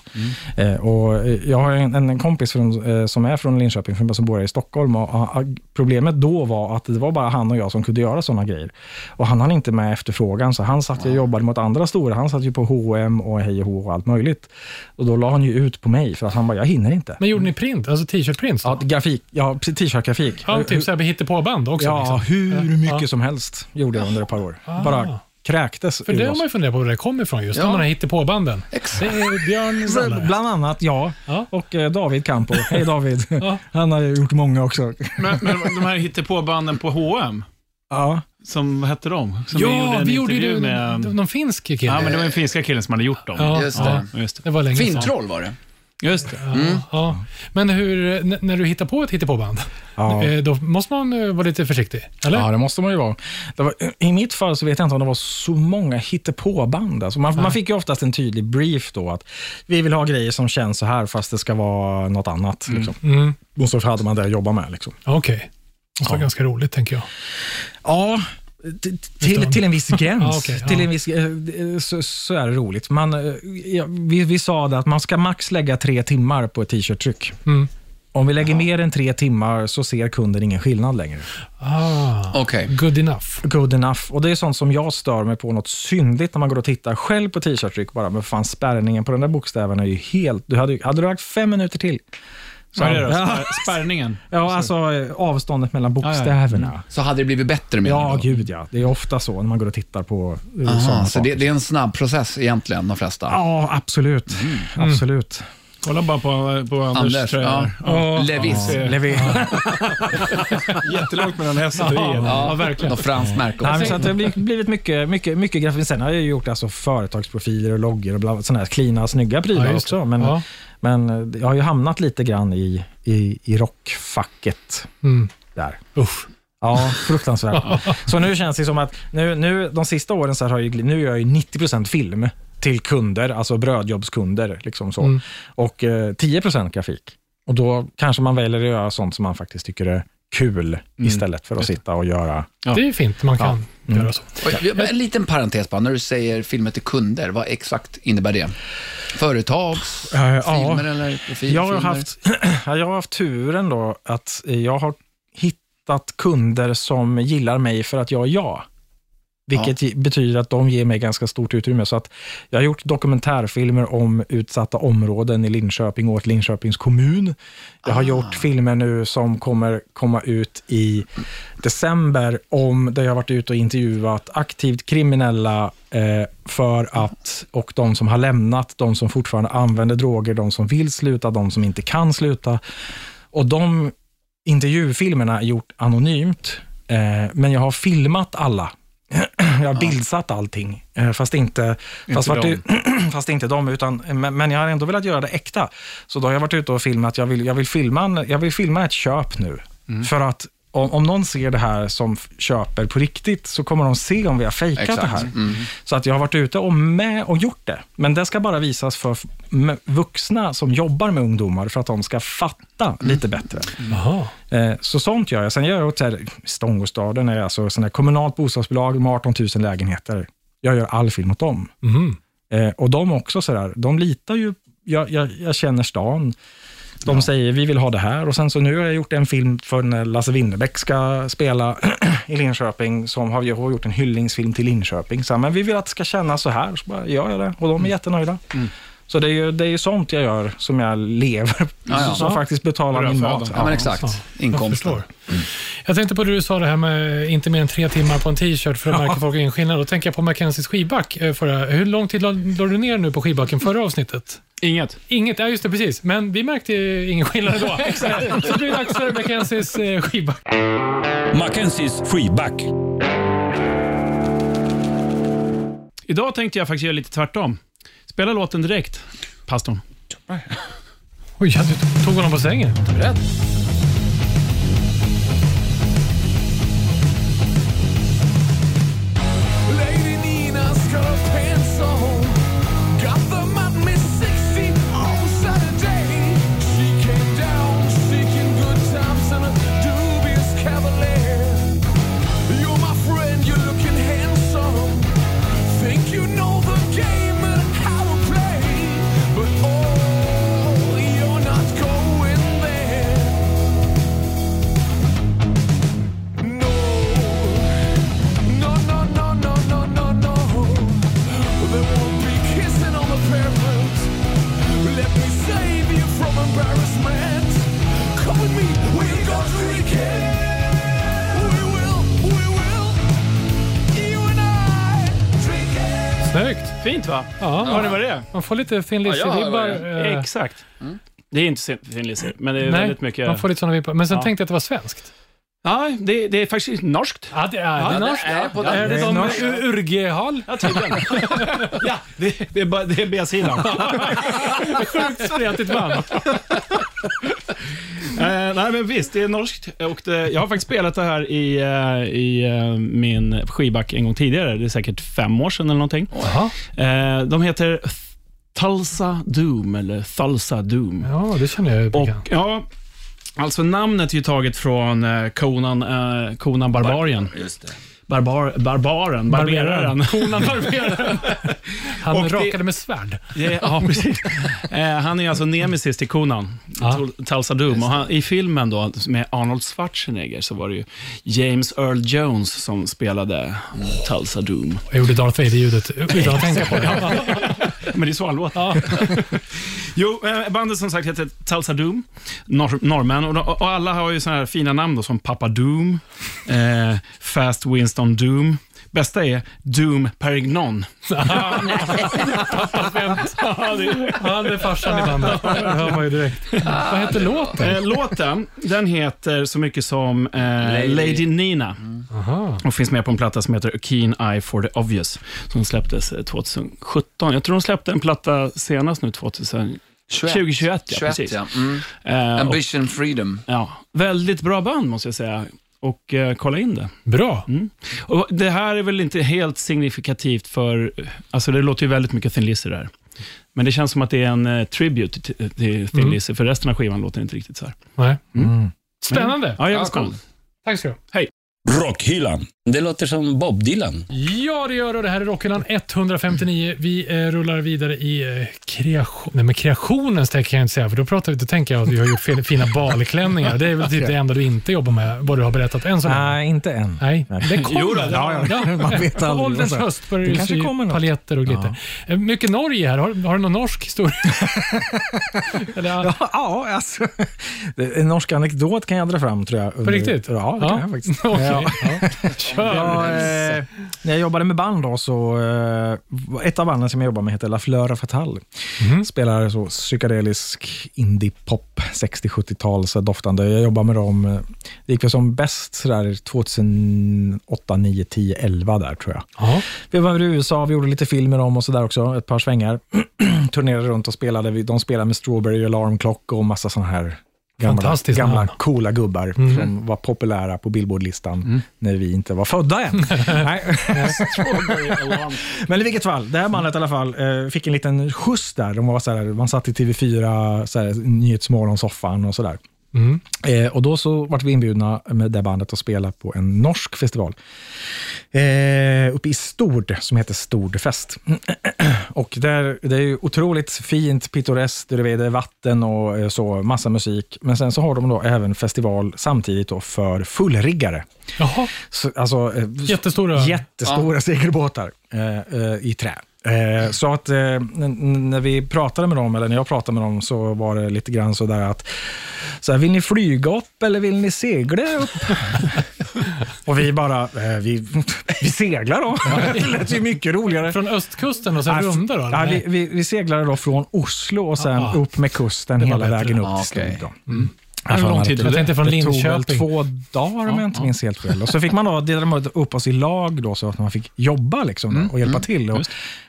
Eh, och eh, jag har en, en kompis från, eh, som är från Linköping, från- som bor i Stockholm. Och, ah, problemet då var att det var bara han och jag som kunde göra sådana grejer. Och han hann inte med efterfrågan, så han satt och jobbade mot andra stora. Han satt ju på H&M och Hej och Hå och allt möjligt. Och då la han ju ut på mig, för att han bara, jag hinner inte. Men gjorde ni print? Alltså t-shirt-prints? Ja, grafik, ja, t-shirt-grafik. Ja, typ såhär hittepåband också? Ja, liksom. hur mycket Ja. som helst gjorde jag under ett par år. Ah. Bara kräktes För det har man ju funderat på var det kommer ifrån just, Ja. de här hittepåbanden. Exakt. Det är Björn Så, Sandberg. Bland annat jag Ja. och eh, David Campo. Hej David. Ja. Han har ju gjort många också. Men, men de här hittepåbanden på H&M Ja. som vad hette de? Som Ja, en vi gjorde intervju ju med... med... någon finsk kille. Ja, men det var den finska killen som hade gjort dem. Ja, Just ja. det. Just det. Det var länge. Fintroll var det. Just det. Ja, ja. Men hur, när du hittar på ett hittepåband, Ja. eh, då måste man eh, vara lite försiktig, eller? ja, det måste man ju vara. Det var, I mitt fall så vet jag inte om det var så många hittepåband. Alltså man, man fick ju oftast en tydlig brief då, att vi vill ha grejer som känns så här, fast det ska vara något annat. Liksom. Mm. Och så hade man det att jobba med. Liksom. Okej. Det vara Ja. ganska roligt, tänker jag. Ja, till, till en viss gräns. Ja, okej, till ja. en viss, eh, så, så är det roligt. Man, eh, ja, vi, vi sa det att man ska max lägga tre timmar på ett t-shirt-tryck. Mm. Om vi lägger mer än tre timmar så ser kunden ingen skillnad längre. Ah, Okej. good enough. Good enough. Och Det är sånt som jag stör mig på något syndigt när man går och tittar själv på t-shirt-tryck bara. Men fan, spärrningen på den där bokstäven är ju helt... Du hade, hade du lagt fem minuter till. Vad är det då? Spär, spärrningen? Ja, alltså eh, avståndet mellan ja. bokstäverna. Så hade det blivit bättre menar Ja, du? gud ja. Det är ofta så när man går och tittar på uh, Aha, sådana så saker. det, det är en snabb process egentligen, de flesta? Ja, absolut. Mm. Absolut. Kolla bara på, på Anders, Anders, tröja. ja. Levis. Ja. Levi. Jättelångt mellan S och I. Ja, verkligen. Något franskt märke Nej, men också. så att det har blivit- mycket, mycket, mycket grafik. Sen har jag gjort alltså företagsprofiler och loggor och bla, sådana här cleana, snygga prylar Ja, också. Men, Ja. men jag har ju hamnat lite grann i, i, i rockfacket Mm. där. Usch. Ja, fruktansvärt. så nu känns det som att nu, nu, de sista åren så har jag, ju- nu gör jag ju 90% film till kunder, alltså brödjobbskunder. Liksom så. Mm. Och eh, 10% grafik. Och då kanske man väljer att göra sånt som man faktiskt tycker är kul istället för att sitta och göra... Ja. Det är ju fint, man kan Mm. göra så. Vi- En liten parentes bara, när du säger filmer till kunder, vad exakt innebär det? Företags, ja. filmer eller profilfilmer? Jag har, haft, ja, jag har haft turen då att jag har hittat kunder som gillar mig för att jag är jag. Vilket ge- betyder att de ger mig ganska stort utrymme. Så att jag har gjort dokumentärfilmer om utsatta områden i Linköping och åt Linköpings kommun. Jag har gjort filmer nu som kommer komma ut i december om där jag har varit ute och intervjuat aktivt kriminella eh, för att, och de som har lämnat, de som fortfarande använder droger, de som vill sluta, de som inte kan sluta. Och de intervjufilmerna är gjort anonymt, eh, men jag har filmat alla. Jag har bildsatt allting, eh, fast inte, fast, Inte vart, fast inte de, utan, men, men jag har ändå velat göra det äkta. Så då har jag varit ute och filmat, jag vill, jag vill, filma, en, jag vill filma ett köp nu. För att om, om någon ser det här som köper på riktigt, så kommer de se om vi har fejkat Exakt. det här. Mm. Så att jag har varit ute och med och gjort det. Men det ska bara visas för vuxna som jobbar med ungdomar för att de ska fatta lite bättre. Jaha. Eh, Så sånt gör jag. Sen gör jag åt så här, Stångåstaden, är alltså sån här kommunalt bostadsbolag med 18 000 lägenheter. Jag gör all film åt dem. Mhm. Eh, Och de också sådär, de litar ju, jag, jag, jag känner stan. De säger vi vill ha det här och sen så nu har jag gjort en film för när Lasse Winnerbäck ska spela i Linköping, som har, jag har gjort en hyllningsfilm till Linköping. Så, men vi vill att det ska kännas så här, så bara gör jag det och de är jättenöjda. Så det är ju det är ju sånt jag gör som jag lever, Ja, ja. som faktiskt betalar min mat. Ja, men exakt. Jag Inkomsten. förstår. Jag tänkte på det du sa, det här med inte mer än tre timmar på en t-shirt för att märka folk ingen skillnad. Då tänker jag på Mackenzies skivback. eh, Förra. Hur lång tid la la du ner nu på skivbacken förra avsnittet? Inget. Inget, ja just det, precis. Men vi märkte ingen skillnad då. Så det är dags för Mackenzies eh, skivback. Mackenzies freeback. Idag tänkte jag faktiskt göra lite tvärtom. Spela låten direkt, pastorn. Oj, ja, du tog honom på sängen. Rätt. Lady Fint va? Ja, Hör ni vad det är? man får lite Thin Ja, Lizzy-vibbar. eh, Exakt. Det är inte Thin Lizzy, men det är Nej, väldigt mycket... man får lite sådana vibbar. Men sen Ja. tänkte jag att det var svenskt. Ja, det, det är faktiskt norskt. Ja, det är Ja, det. det norskt. är på Är den. det Det är som norskt. Ur- Urgehall? Ja, tydligen. ja, det, det är, bara- det är B-sidan. Sjukt spretigt band. Eh, nej, men visst, det är norskt. Och det, jag har faktiskt spelat det här i, eh, i eh, min skivback en gång tidigare. Det är säkert fem år sedan eller någonting. Jaha. Eh, de heter Tulsa Doom, eller Thulsa Doom. Ja, det känner jag ju Och, bekant. ja, alltså namnet är ju taget från eh, Conan, eh, Conan Barbarian. Just det. barbar, barbaren, barberaren. Konan barberaren. Han Och det- rakade med svärd. Det- Ja, precis. Eh, han är alltså nemesis till konan, Ja. ja. Tulsa Doom. Och han, I filmen då, med Arnold Schwarzenegger så var det ju James Earl Jones som spelade Tulsa Doom. Jag gjorde Darth Vader-ljudet utan att tänka på det. Men det är så han låter. Ja. Jo, eh, bandet som sagt heter Tulsa Doom, norr, norrmän. Och, och alla har ju såna här fina namn då, som Papa Doom, eh, Fast Winston Doom. Bästa är Doom Perignon. Han är farsan i bandet. Det hör man ju direkt. Vad heter låten? Eh, låten, den heter så mycket som eh, Lady. Nina. Aha. Och finns med på en platta som heter A Keen Eye for the Obvious, som släpptes eh, 2017. Jag tror de släppte en platta senast nu, 2000, 2021. Ja, 21, precis. ja. Mm. Eh, och, Ambition Freedom. ja, väldigt bra band, måste jag säga. Och eh, kolla in det. Bra. Och det här är väl inte helt signifikativt för... Alltså det låter ju väldigt mycket Thin Lizzy där. Men det känns som att det är en eh, tribute till, till Thin Mm. Lizzy, för resten av skivan låter inte riktigt så här. Nej. Mm. Spännande. Ja, jävligt Ja, spännande. Tack ska du ha. Rockhyllan. Det låter som Bob Dylan. Ja, det gör det. Det här är Rockhyllan 159. Vi eh, rullar vidare i eh, kreation, nej, men kreationens tecken kan jag inte säga, för då, pratar vi, då tänker jag att vi har gjort fin- fina balklänningar. Det är väl typ det enda du inte jobbar med, vad du har berättat än så länge. Nej, inte än. Nej, det kommer. Jo då, ja, ja. Man vet På aldrig. ålderns Alltså. höst börjar Det du kanske sy kommer något. paljetter och glitter. Eh, Mycket Norge här. Har, har du någon norsk historia? Eller, ja. Ja, ja, alltså. En norsk anekdot kan jag dra fram tror jag. På riktigt? Ja, det kan jag faktiskt. Okej. Ja. Kör. Jag, eh, när jag jobbade med band då, så eh, ett av banden som jag jobbade med heter La Fleur Fatale. Mhm. Spelar så psykedelisk indie-pop, 60-70-tals doftande. Jag jobbade med dem, eh, det gick väl som bäst sådär 2008, 9, 10, 11 där tror jag. Ja. Vi var i USA, vi gjorde lite film med dem och sådär också, ett par svängar. Turnerade runt och spelade. De spelade med Strawberry Alarm Clock och massa sådana här gamla, Fantastiskt gamla coola gubbar Mm. som var populära på Billboardlistan när vi inte var födda än. Men i vilket fall, det här bandet i alla fall eh, fick en liten skjuts där. De var så här, man satt i TV4, så här, Nyhetsmorgon-soffan och sådär. Mm. Eh, och då så vart vi inbjudna med det bandet att spela på en norsk festival. Eh, uppe i Stord, som heter Stordfest. och där, det är ju otroligt fint, pittoreskt, det är vatten och eh, så, massa musik. Men sen så har de då även festival samtidigt då för fullriggare. Jaha, Så, alltså, eh, jättestora. jättestora segelbåtar eh, eh, i trä. Eh, så att eh, när vi pratade med dem, eller när jag pratade med dem, så var det lite grann så där att, så här, vill ni flyga upp eller vill ni segla upp? och vi bara, eh, vi, vi seglar då. det lät ju mycket roligare. Från östkusten och sen Nej, runda då? Eller? vi, vi, vi seglade då från Oslo och sen Ah. upp med kusten hela bättre. vägen upp Ah, till. Stord. då. Mm. Hur lång tid Jag tänkte från Det tog Linköping. två dagar om jag inte minns helt fel. Och så fick man då, delade man upp oss i lag då, så att man fick jobba liksom, då, och hjälpa till. Och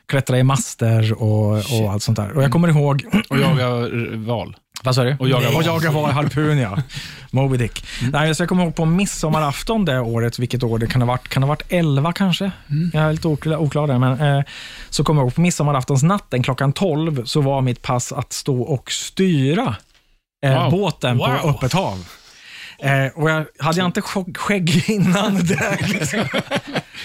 klättra i master och, och allt sånt där. Och jag kommer ihåg... Och jaga val. Vad sa du? Och jaga och jaga var harpun, ja. Moby Dick. Nej, så jag kommer ihåg på midsommarafton det året, vilket år det kan ha varit, kan ha varit 11 kanske? Jag är lite oklar, oklar där, men eh, så kommer jag ihåg på midsommaraftonsnatten klockan 12 så var mitt pass att stå och styra Wow. båten på Wow. öppet hav. Eh, och jag, hade jag inte sk- skägg innan det, liksom.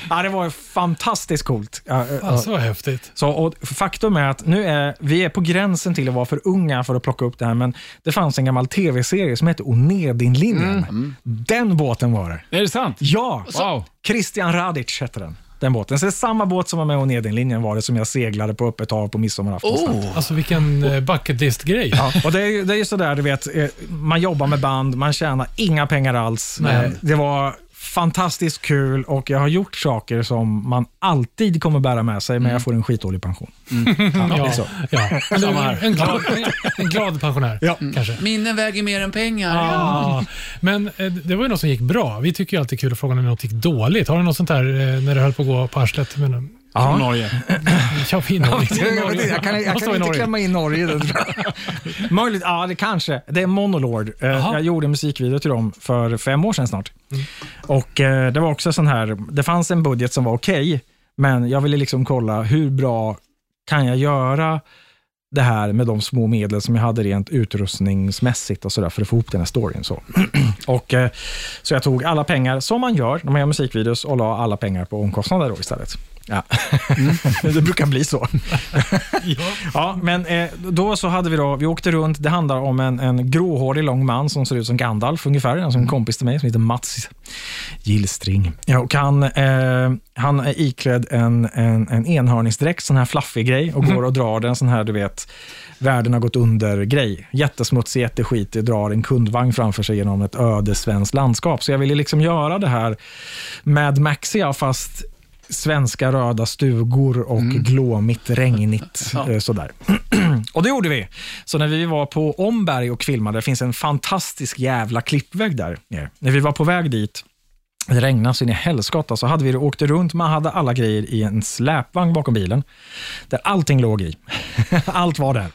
ja, det var fantastiskt coolt. Ja, eh, vad häftigt. så, och faktum är att nu är vi är på gränsen till att vara för unga för att plocka upp det här, men det fanns en gammal tv-serie som hette Onedinlinjen. Den båten var det. Är det sant? Ja! Wow. Christian Radic hette den. Den båten. Så det är samma båt som var med Onedinlinjen var det som jag seglade på öppet hav på midsommarafton. Oh. Alltså vilken eh, bucket list-grej. Ja, och det är ju det är ju sådär, du vet, eh, man jobbar med band, man tjänar inga pengar alls. Nej. Eh, Det var fantastiskt kul och jag har gjort saker som man alltid kommer bära med sig, men jag får en skitdålig pension. Ja, det är Ja, så. ja. Eller, en, glad, en glad pensionär, Ja. kanske. Minnen väger mer än pengar. Ja, men eh, det var ju något som gick bra. Vi tycker ju alltid kul att fråga när något gick dåligt. Har du något sånt där eh, när det höll på att gå på arslet? Men, Ja. Norge. ja, vi Norge. Jag, kan, jag kan inte Norge. klämma in Norge tror jag. Möjligt, ja det kanske. Det är Monolord. Eh, Jaha. Jag gjorde en musikvideo till dem för fem år sedan snart. Och eh, Det var också sån här, det fanns en budget som var okej, men jag ville liksom kolla hur bra kan jag göra det här med de små medel som jag hade rent utrustningsmässigt och sådär för att få ihop den här storyn. Så. och, eh, så jag tog alla pengar, som man gör när man gör musikvideos, och la alla pengar på omkostnader då istället. Ja. det brukar bli så. ja. men eh, då så hade vi då, vi åkte runt, det handlar om en, en gråhårig lång man som ser ut som Gandalf ungefär, alltså en kompis till mig som heter Mats Gillstring. Ja, och han, eh, han är iklädd en, en, en enhörningsdräkt, sån här fluffig grej och går och drar den sån här, du vet, världen har gått under-grej. Jättesmutsig, jätteskitig, drar en kundvagn framför sig genom ett öde svenskt landskap. Så jag ville liksom göra det här med Maxia, fast svenska röda stugor och glåmigt, regnigt. eh, Sådär. och det gjorde vi. Så när vi var på Omberg och filmade, det finns en fantastisk jävla klippvägg där nere. När vi var på väg dit, det regnade så in i helskotta, så hade vi åkt runt, man hade alla grejer i en släpvagn bakom bilen, där allting låg i. Allt var där.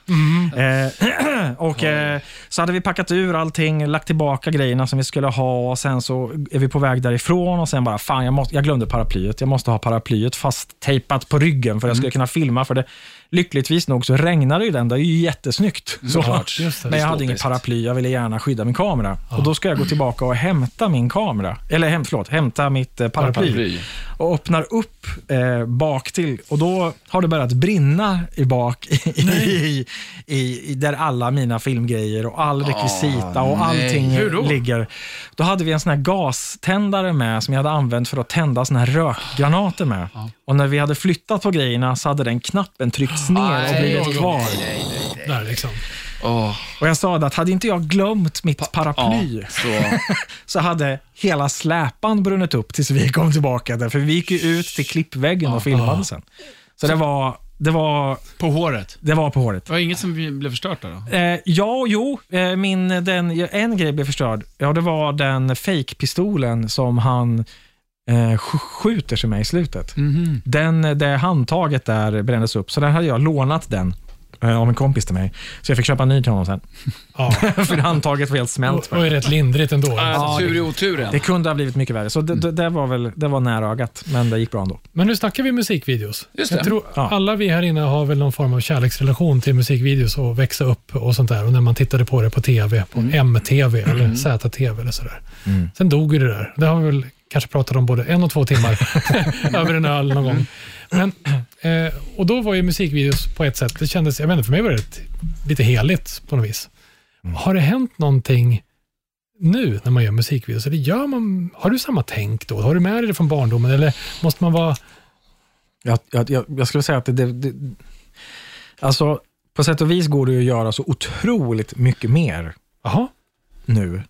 Eh, och eh, Så hade vi packat ur allting, lagt tillbaka grejerna som vi skulle ha och sen så är vi på väg därifrån och sen bara, fan jag, måste, jag glömde paraplyet. Jag måste ha paraplyet fast tejpat på ryggen för att jag skulle kunna filma. För det, lyckligtvis nog så regnade ju den, det är ju jättesnyggt. Såklart. Just det. Men jag hade inget paraply, jag ville gärna skydda min kamera. Och Då ska jag gå tillbaka och hämta min kamera. Eller häm, förlåt, hämta mitt eh, paraply. Paraply. Och öppnar upp eh, bak till och då har det börjat brinna i bak i, i, i, i där alla mina filmgrejer och all rekvisita och nej. allting Hur då? ligger. Då hade vi en sån här gaständare med som jag hade använt för att tända såna här rökgranater med. Och när vi hade flyttat på grejerna så hade den knappen tryckts ner och Nej, blivit nej, kvar. nej, nej, nej. Där liksom. Åh, Och jag sa att hade inte jag glömt mitt paraply ja, så. så hade hela släpan brunnit upp tills vi kom tillbaka. Där, för vi gick ju ut till klippväggen och filmade sen. Så det var, det var, På håret. det var på håret. Det var inget som blev förstört då? Eh, ja, jo, eh, min, den, en grej blev förstörd. Ja, det var den fake-pistolen som han eh, sk- skjuter sig med i slutet. Mhm. Den, det handtaget där brändes upp, så där hade jag lånat den eh, av en kompis till mig. Så jag fick köpa en ny till honom sen. Ja. för handtaget var helt smält. Och, och är rätt lindrigt ändå. Alltså, det- tur i oturen. Det kunde ha blivit mycket värre, så det, det, det var väl det var nära ögat, men det gick bra ändå. Men nu snackar vi musikvideos. Just Jag det. tror Ja. alla vi här inne har väl någon form av kärleksrelation till musikvideos och växa upp och sånt där. Och när man tittade på det på TV, på MTV eller ZTV eller sådär. Sen dog ju det där. Det har vi väl kanske pratat om både en och två timmar över en öl någon gång. Men, eh, och då var ju musikvideos på ett sätt, det kändes, jag vet inte, för mig var det ett, lite heligt på något vis. Har det hänt någonting nu när man gör musikvideos? Eller gör man, har du samma tänk då? Har du med dig det från barndomen? Eller måste man vara Jag, jag, jag, jag skulle säga att det, det, det... Alltså, på sätt och vis går det att göra så otroligt mycket mer Jaha, nu.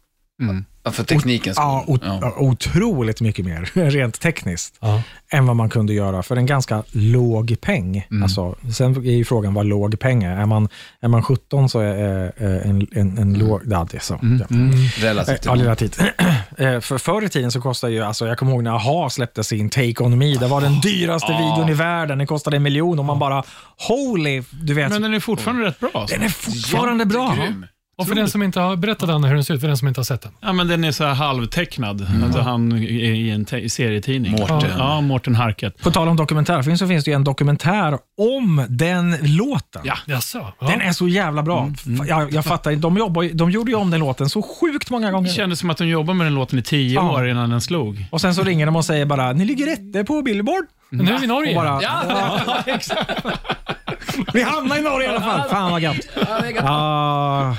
Ja, för teknikens skull. Ja, o, Ja. otroligt mycket mer, rent tekniskt, ja. än vad man kunde göra för en ganska låg peng. Alltså, sen är ju frågan vad låg peng är. Är man, är man 17 så är eh, en, en, en låg... Ja, det är så. Ja. Relativt. Ja, relativt. Eh, För förr i tiden så kostade ju, alltså jag kommer ihåg när AHA släppte sin Take On Me, det var den dyraste videon i världen, den kostade en miljon och man bara, holy, du vet, Men den är fortfarande rätt bra. Alltså. den är fortfarande bra. Och för den som inte har berättat Anna hur den ser ut, för den som inte har sett den. Ja, men den är så här halvtecknad. Alltså han är i en serietidning. Mårten. Ja, Mårten Harket. På tal om dokumentärfilm så finns det ju en dokumentär om den låten. Ja. Jaså? Ja. Den är så jävla bra. F- Jag, jag fattar de, jobbar, de gjorde ju om den låten så sjukt många Det gånger. kändes som att de jobbade med den låten i tio Ja. år innan den slog. Och sen så ringer de och säger bara, ni ligger rätte på Billboard. Nu är vi i Norge. bara, Ja, vi hamnar i Norge i alla fall. Fan vad gött. ja,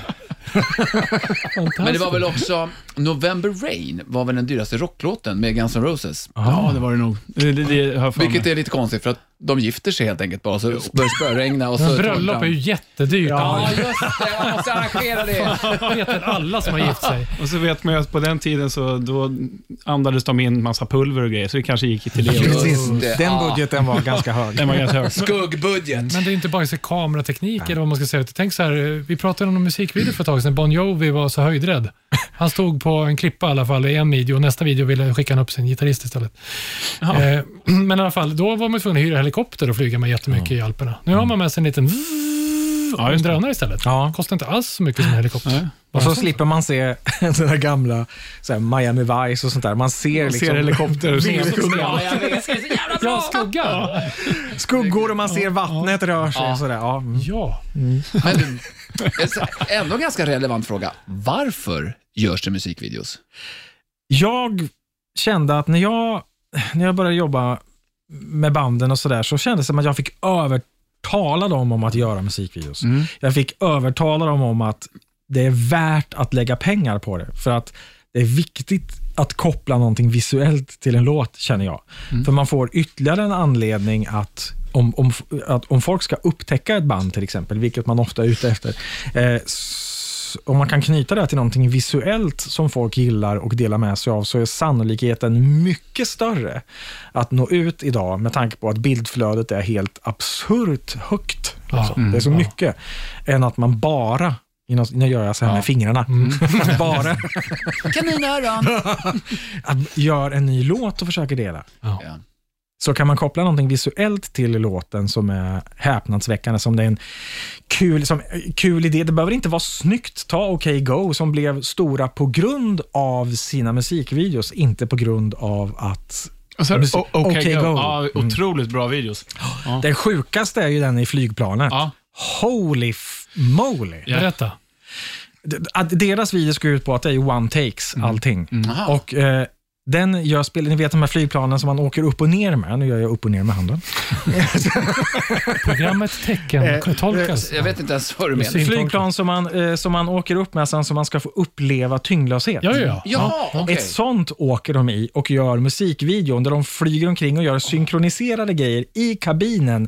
Ah, Men det var väl också November Rain var väl den dyraste rocklåten med Guns N' Roses. Ja, det var det nog. Det, det, det har jag för Vilket är lite konstigt för att de gifter sig helt enkelt bara, så börjar det spöregna och så... Bröllop är ju jättedyrt. Ja, just det. Man måste arrangera det. Det vet väl alla som har gift sig. Och så vet man ju att på den tiden så då andades de in massa pulver och grejer, så det kanske gick till det. det. den Ja. budgeten var ganska hög. Den var ganska hög. Skuggbudget. Men det är inte bara så kamerateknik eller vad man ska säga. Tänk så här, vi pratade om en musikvideo för ett tag sedan. Bon Jovi var så höjdrädd. Han stod på en klippa i alla fall i en video och nästa video ville skicka han upp sin gitarrist istället. Eh, men i alla fall, då var man tvungen att hyra helikopter och flyga med jättemycket i Alperna. Nu har man med sig en liten Ja, en drönare istället. Ja. Kostar inte alls så mycket som en helikopter. Nej. Och så slipper man se sådana gamla så här, Miami Vice och sånt där. Man ser, Man liksom, ser helikopter som Ja, jag vet. Det är så jävla Ja, bra! skugga. skuggor och man ser vattnet röra sig. Och sådär. Ja. mm. Ja. Men du, ändå en ganska relevant fråga. Varför görs det musikvideos? Jag kände att när jag, när jag började jobba med banden och sådär, så kändes det som att jag fick övertala dem om att göra musikvideos. Jag fick övertala dem om att det är värt att lägga pengar på det. För att det är viktigt att koppla någonting visuellt till en låt, känner jag. För man får ytterligare en anledning att om, om, att om folk ska upptäcka ett band till exempel, vilket man ofta är ute efter, eh, om man kan knyta det till någonting visuellt som folk gillar och delar med sig av, så är sannolikheten mycket större att nå ut idag med tanke på att bildflödet är helt absurt högt. Ja. Alltså, det är så mycket, än att man bara Nu gör jag så här med fingrarna. Bara Kaninöron! att gör en ny låt och försöker dela. Ja. Så kan man koppla någonting visuellt till låten som är häpnadsväckande, som det är en kul, som, kul idé. Det behöver inte vara snyggt. Ta OK Go som blev stora på grund av sina musikvideos, inte på grund av att... Och så, Musik- o- Okej Okej Go. Go. Ja, otroligt bra videos. Ja. Den sjukaste är ju den i flygplanet. Ja. Holy moly! Ja. Berätta. Deras videos går ut på att det är one takes, allting. Aha. Och eh, den gör spel, ni vet de här flygplanen som man åker upp och ner med. Nu gör jag upp och ner med handen. Programmet tecken tolkas. Jag vet inte ens vad du menar. Flygplan som man, eh, som man åker upp med sen så man ska få uppleva tyngdlöshet. Ja, ja, ja. Jaha, okej. Ett sånt åker de i och gör musikvideon där de flyger omkring och gör synkroniserade grejer i kabinen.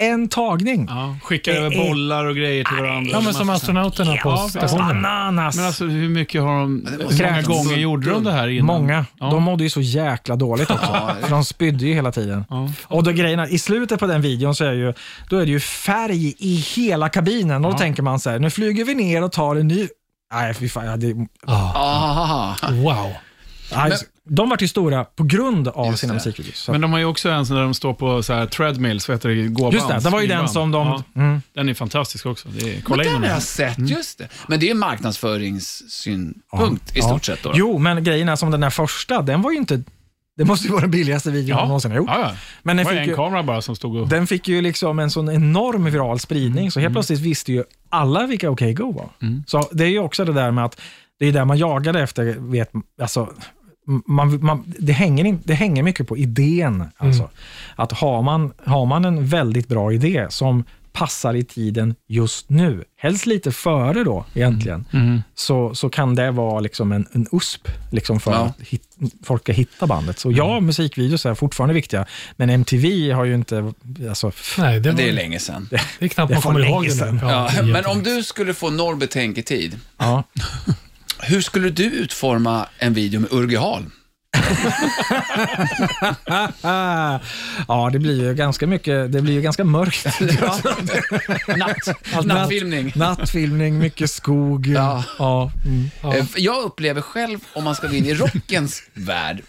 En tagning. Ja, skickar Det över är- bollar och grejer till varandra. Ja, men som astronauterna på Ja, stationen. Bananas! Men alltså hur mycket har de, hur många gånger gjorde de det här innan? Många. Ja. De mådde ju så jäkla dåligt också. För de spydde ju hela tiden. Ja. Och då grejerna, I slutet på den videon så är, ju, då är det ju färg i hela kabinen. Och då Ja. tänker man så här, nu flyger vi ner och tar en ny... Nej, fy fan. Ja, det, Aha. Wow. nej, de var ju stora på grund av Just sina det. musikvideos. Men de har ju också en där de står på så här treadmills, vad heter det? Gåbands, Just det, det var ju den som de... Ja, Mm. den är fantastisk också. Det är, Men kolla in den har här. jag sett, just det. Men det är en marknadsföringssynpunkt i Ja. stort sett. Då. Jo, men grejen är som den där första, den var ju inte... Det måste ju vara den billigaste videon Ja. någonsin har gjort. Ja, ja. Men Det den var fick, en ju, kamera bara som stod och... den fick ju liksom en sån enorm viral spridning, så helt plötsligt visste ju alla vilka OK Go var. Så det är ju också det där med att det är där man jagade efter, vet, alltså, man, man, det, hänger in, det hänger mycket på idén. Alltså. Att har man, har man en väldigt bra idé som passar i tiden just nu, helst lite före då egentligen, Mm. så, så kan det vara liksom en, en USP liksom för Ja. att hit, folk ska hitta bandet. Så ja, musikvideos är fortfarande viktiga, men MTV har ju inte... Alltså, Nej, det, var, det är det, länge sedan. är knappt det man kommer ihåg länge det. Ja, det är men om du skulle få noll betänketid, ja. hur skulle du utforma en video med Urge Hall? ja, det blir ju ganska mycket, det blir ju ganska mörkt. Natt, nattfilmning. Nattfilmning, mycket skog. Ja. Ja. Mm. Ja. Eh, Jag upplever själv, om man ska gå in i rockens värld,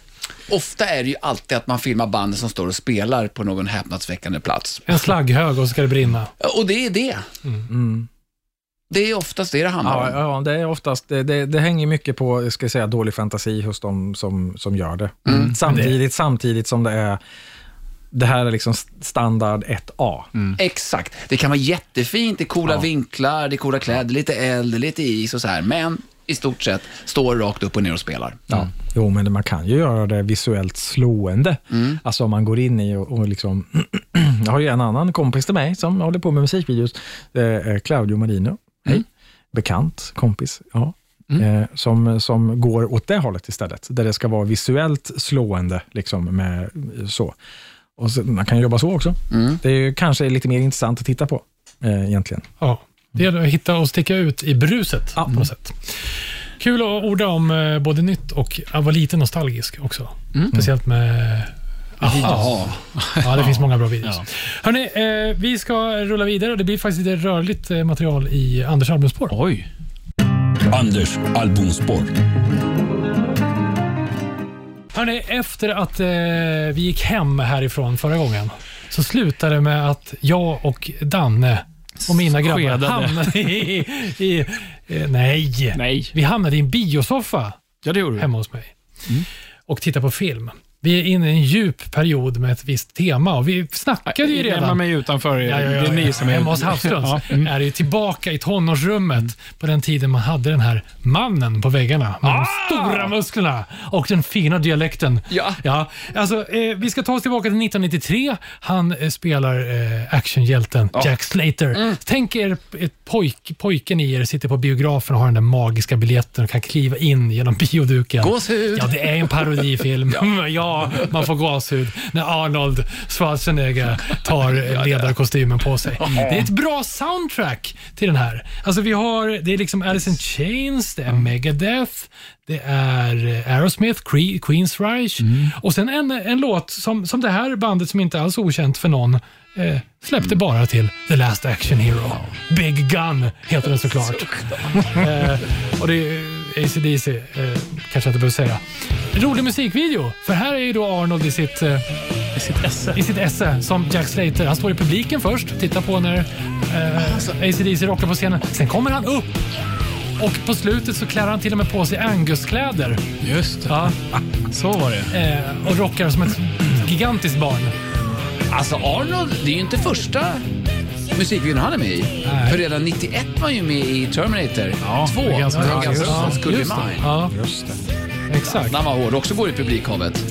ofta är det ju alltid att man filmar bandet som står och spelar på någon häpnadsväckande plats. En slagghög och så ska det brinna. Och det är det. Mm. Det är oftast det det handlar Ja, om. ja, det är oftast, det, det, det hänger mycket på, ska jag säga, dålig fantasi hos de som, som gör det. Mm. Samtidigt, samtidigt som det är, det här är liksom standard 1A. Exakt. Det kan vara jättefint, det är coola Ja. vinklar, det är coola kläder, lite eld, lite is och så här. Men i stort sett står rakt upp och ner och spelar. Ja. Jo, men man kan ju göra det visuellt slående. Alltså om man går in i och, och liksom... jag har ju en annan kompis till mig som håller på med musikvideos. Det är Claudio Marino. Bekant kompis. Ja. Eh, som, som går åt det hållet istället. Där det ska vara visuellt slående. Liksom med så. Och så, man kan jobba så också. Mm. Det är kanske lite mer intressant att titta på eh, egentligen. Ja, det gäller att hitta och sticka ut i bruset Ja. på något sätt. Kul att orda om eh, både nytt och jag var lite nostalgisk också. Speciellt med Aha. Ja, det finns många bra videos. Ja. Hörrni, eh, vi ska rulla vidare och det blir faktiskt lite rörligt eh, material i Anders albumspår. Oj. Anders albumspår. Hörrni, efter att eh, vi gick hem härifrån förra gången så slutade det med att jag och Danne och mina grabbar Skedade. hamnade i... i eh, nej. Nej. Vi hamnade i en biosoffa Ja, det gjorde du. hemma hos mig och tittade på film. Vi är inne i en djup period med ett visst tema och vi snackade ju Lämna redan. mig utanför. Ja, ja, ja, det är ni som är... hemma hos Havslunds Ja. Mm. är ju tillbaka i tonårsrummet på den tiden man hade den här mannen på väggarna med de stora musklerna och den fina dialekten. Ja. Ja, alltså, eh, vi ska ta oss tillbaka till 1993. Han eh, spelar eh, actionhjälten Jack Slater. Tänk er ett pojk, pojken i er sitter på biografen och har den där magiska biljetten och kan kliva in genom bioduken. Gåshud. Ja, det är en parodifilm. ja. Man får gåshud när Arnold Schwarzenegger tar ledarkostymen på sig. Det är ett bra soundtrack till den här. Alltså vi har, det är liksom Alice in Chains, det är Megadeth, det är eh, Aerosmith, Queensryche och sen en, en låt som, som det här bandet som inte alls är okänt för någon eh, släppte bara till The Last Action Hero. Big Gun heter den såklart. eh, och det är ACDC, eh, kanske jag inte behöver säga. Rolig musikvideo, för här är ju då Arnold i sitt, eh, I sitt esse. i sitt esse som Jack Slater. Han står i publiken först, tittar på när eh, ACDC rockar på scenen. Sen kommer han upp och på slutet så klär han till och med på sig Angus-kläder. Just det. Ja, Så var det. eh, och rockar som ett gigantiskt barn. Alltså Arnold, det är ju inte första musikvideon han är med i. Nej. För redan 91 var han ju med i Terminator 2. Ja. Could Be Just det. Mine. Ja, Just det. exakt. När han var hård, också går i publikhavet.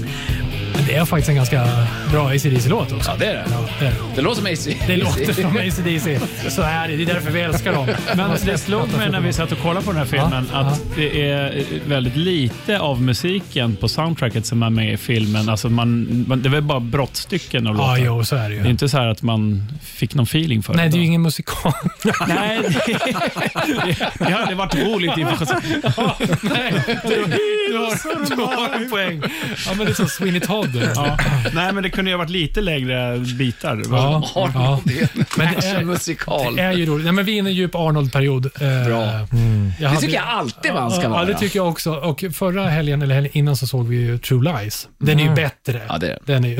Det är faktiskt en ganska bra ACDC-låt också. Ja, det är det. Ja, det, är det. Det låter som AC. det låter som ACDC. Så är det. Det är därför vi älskar dem. Men det slog mig när vi satt och kollade på den här filmen Ja, att det är väldigt lite av musiken på soundtracket som är med i filmen. Alltså man, man, det är väl bara brottstycken av Ja, låtar. jo, så är det Det är ju. inte så här att man fick någon feeling för Nej, det är ju ingen musikal. Nej, det, det hade varit roligt i och för sig. Nej, du, du, har, du har en poäng. Ja, men det är som Sweeney Todd. Ja. Nej, men det kunde ju ha varit lite längre bitar. Ja, ja. Arnold, det är en Men det är- ju roligt. Nej, men vi är inne i en djup Arnold-period. Eh, Bra. jag Det hade- tycker jag alltid man ska Ja, vara. det tycker jag också. Och förra helgen, eller helgen innan, så såg vi ju True Lies. Den är ju bättre. Ja, det är Den är ju...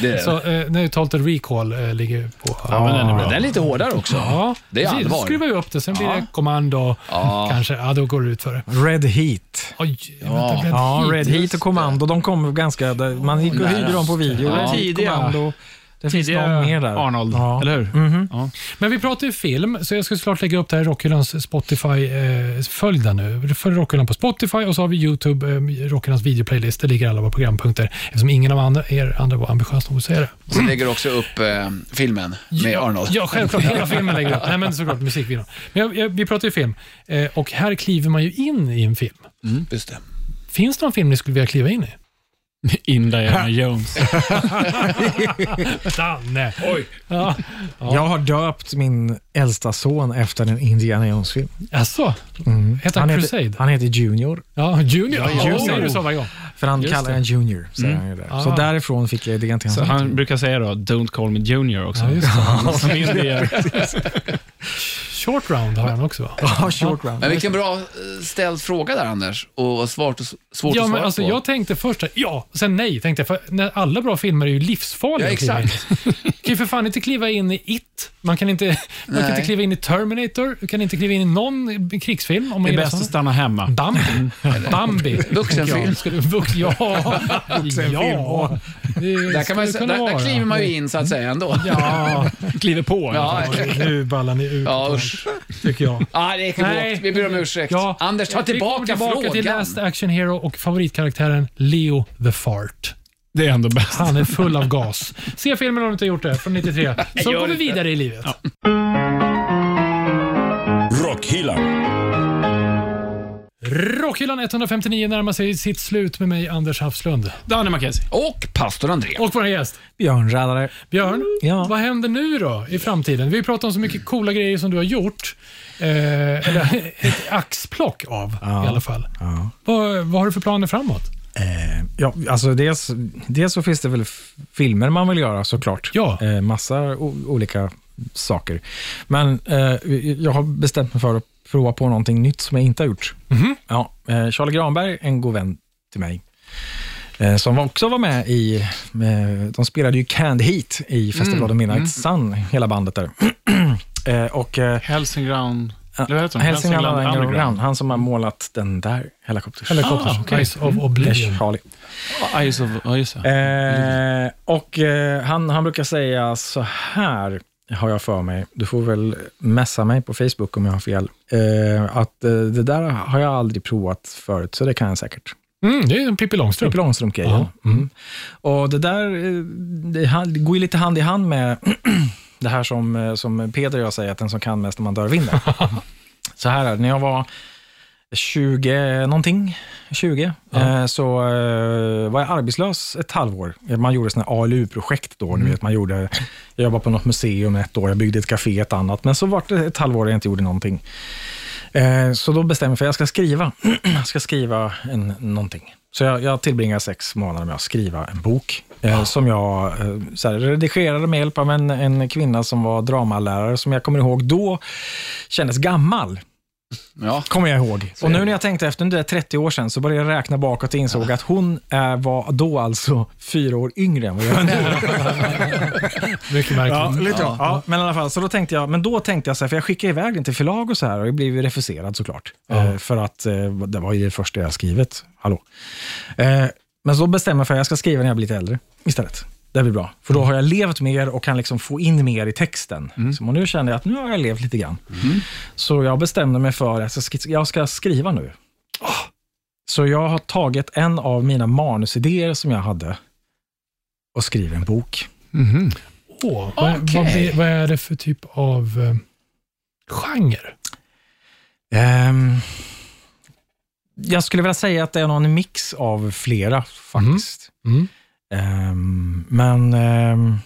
Det är så eh, när Total Recall eh, ligger på... Ja, men den är bra. Den är lite hårdare också. Ja, Det är precis. allvar. Då skruvar vi upp det. Sen blir Ja. det kommando. Ja. Kanske. Ja, då går det ut för det. Red Heat. Oj, Ja. vänta, Red Ja, Heat. Red Heat och Kommando, de kom ganska... Man gick och hyrde dem på video. Ja. Tidiga-. Det finns någon mer där. Arnold, Ja. eller hur? Mhm. Ja. Men vi pratar ju film, så jag ska såklart lägga upp det här i Rockhyllans Spotify-följ där nu. Följ Rockhyllan på Spotify och så har vi YouTube, eh, Rockhyllans videoplaylist. Där ligger alla våra programpunkter. Eftersom ingen av andra, er andra var ambitiös nog att säga det. Så lägger också upp eh, filmen med ja, Arnold. Ja, självklart. Hela filmen lägger upp. Nej, men såklart musikvideon. Men jag, jag, vi pratar ju film eh, och här kliver man ju in i en film. Just det. Finns det någon film ni skulle vilja kliva in i? Indiana Jones. Danne! Oj! Ja. Jag har döpt min äldsta son efter en Indiana Jones-film. Alltså, Mm. heter han, Crusade? Heter, han heter Junior, Ja, Junior. Ja, Ja, Junior. så varje gång. för han Just kallar det. en Junior. Han ju där. Så Ah. därifrån fick jag idén till Så han brukar säga då, don't call me junior också. Ja, just det. Som indier. Short round har han också va? Ja, short round. Men vilken bra eh, ställd fråga där, Anders. Och svårt, och svårt Ja, att men svara alltså, på. jag tänkte först ja, sen nej. Tänkte jag, för när alla bra filmer är ju livsfarliga Ja, exakt. Du kan ju för fan inte kliva in i It. Man kan inte, man kan inte kliva in i Terminator. Du kan inte kliva in i någon krigsfilm. Om man Det är bäst att stanna hemma. Bambi. Bambi. Vuxenfilm. Ja, ja. ja. Det Där, kan man, där, där kliver man ju in så att säga ändå. Ja, Kliver på. Ja, nu ballar ni ut. ja usch. Tycker jag. Ah, det är Nej. gott. Vi ber om ursäkt. Ja, Anders, ta vi tillbaka, kommer tillbaka frågan. till Last Action Hero och favoritkaraktären Leo the Fart. Det är ändå bäst. Han är full av gas. Se filmen om du inte har gjort det, från 93. Så går vi vidare i livet. Rockhyllan. Rockhyllan 159 närmar sig sitt slut med mig, Anders Hafslund. Danne Mackenzie. Och pastor André. Och vår gäst, Björnräddare. Björn. Ja. Vad händer nu då i framtiden? Vi har pratat om så mycket coola grejer som du har gjort. Eh, eller ett axplock av Ja. i alla fall. Ja. Vad, vad har du för planer framåt? Eh, ja, alltså dels, dels så finns det väl filmer man vill göra såklart. Ja. Eh, massa olika saker. Men eh, jag har bestämt mig för att prova på någonting nytt som jag inte har gjort. Mhm. Ja, eh, Charlie Granberg, en god vän till mig, eh, som också var med i, eh, de spelade ju Canned Heat i Festival of Midnight Sun, hela bandet där. Och de? Hälsingland Hälsingland Underground, han som har målat den där helikoptern. Helicopters, Ah, okej. Eyes of Oblivion. Charlie. Ah, Eyes of, just det. Eh, och eh, han, han brukar säga så här, har jag för mig, du får väl messa mig på Facebook om jag har fel, eh, att eh, det där har jag aldrig provat förut, så det kan jag säkert. Mm, det är en Pippi Långstrump. Pippi Långstrump-grejen. Ja. Mm. Och det där eh, det går ju lite hand i hand med det här som, eh, som Peder och jag säger, att den som kan mest om man dör vinner. så här är det, när jag var 20 någonting, 20, eh, så eh, var jag arbetslös ett halvår. Man gjorde sådana ALU-projekt då, ni vet, man gjorde, jag jobbade på något museum ett år, jag byggde ett café ett annat, men så var det ett halvår jag inte gjorde någonting. Eh, Så då bestämde jag för att jag ska skriva. jag ska skriva en, någonting. Så jag, jag tillbringar sex månader med att skriva en bok. Eh, Som jag här, redigerade med hjälp av en, en kvinna som var dramalärare, som jag kommer ihåg då kändes gammal. Ja. Kommer jag ihåg. Och nu när jag tänkte efter, nu är det 30 år sedan, så började jag räkna bakåt och insåg att hon är, var då alltså fyra år yngre än vad jag är nu. Mycket märkligt. Ja, lite ja. ja. Men i alla fall, så då tänkte jag, men då tänkte jag så här, för jag skickade iväg den till förlag och så här och jag blev ju refuserad såklart. Eh, för att eh, det var ju det första jag skrivit. Hallå. Eh, men så bestämmer jag för att jag ska skriva när jag blir lite äldre istället. Det blir bra, för då har jag levt mer och kan liksom få in mer i texten. Så nu känner jag att nu har jag levt lite grann. Så jag bestämde mig för att jag ska, skriva nu. Så jag har tagit en av mina manusidéer som jag hade och skrivit en bok. Åh, vad, Okej. vad, blir- vad är det för typ av eh, genre? Ehm, jag skulle vilja säga att det är någon mix av flera faktiskt. Mm. Ehm, men ehm,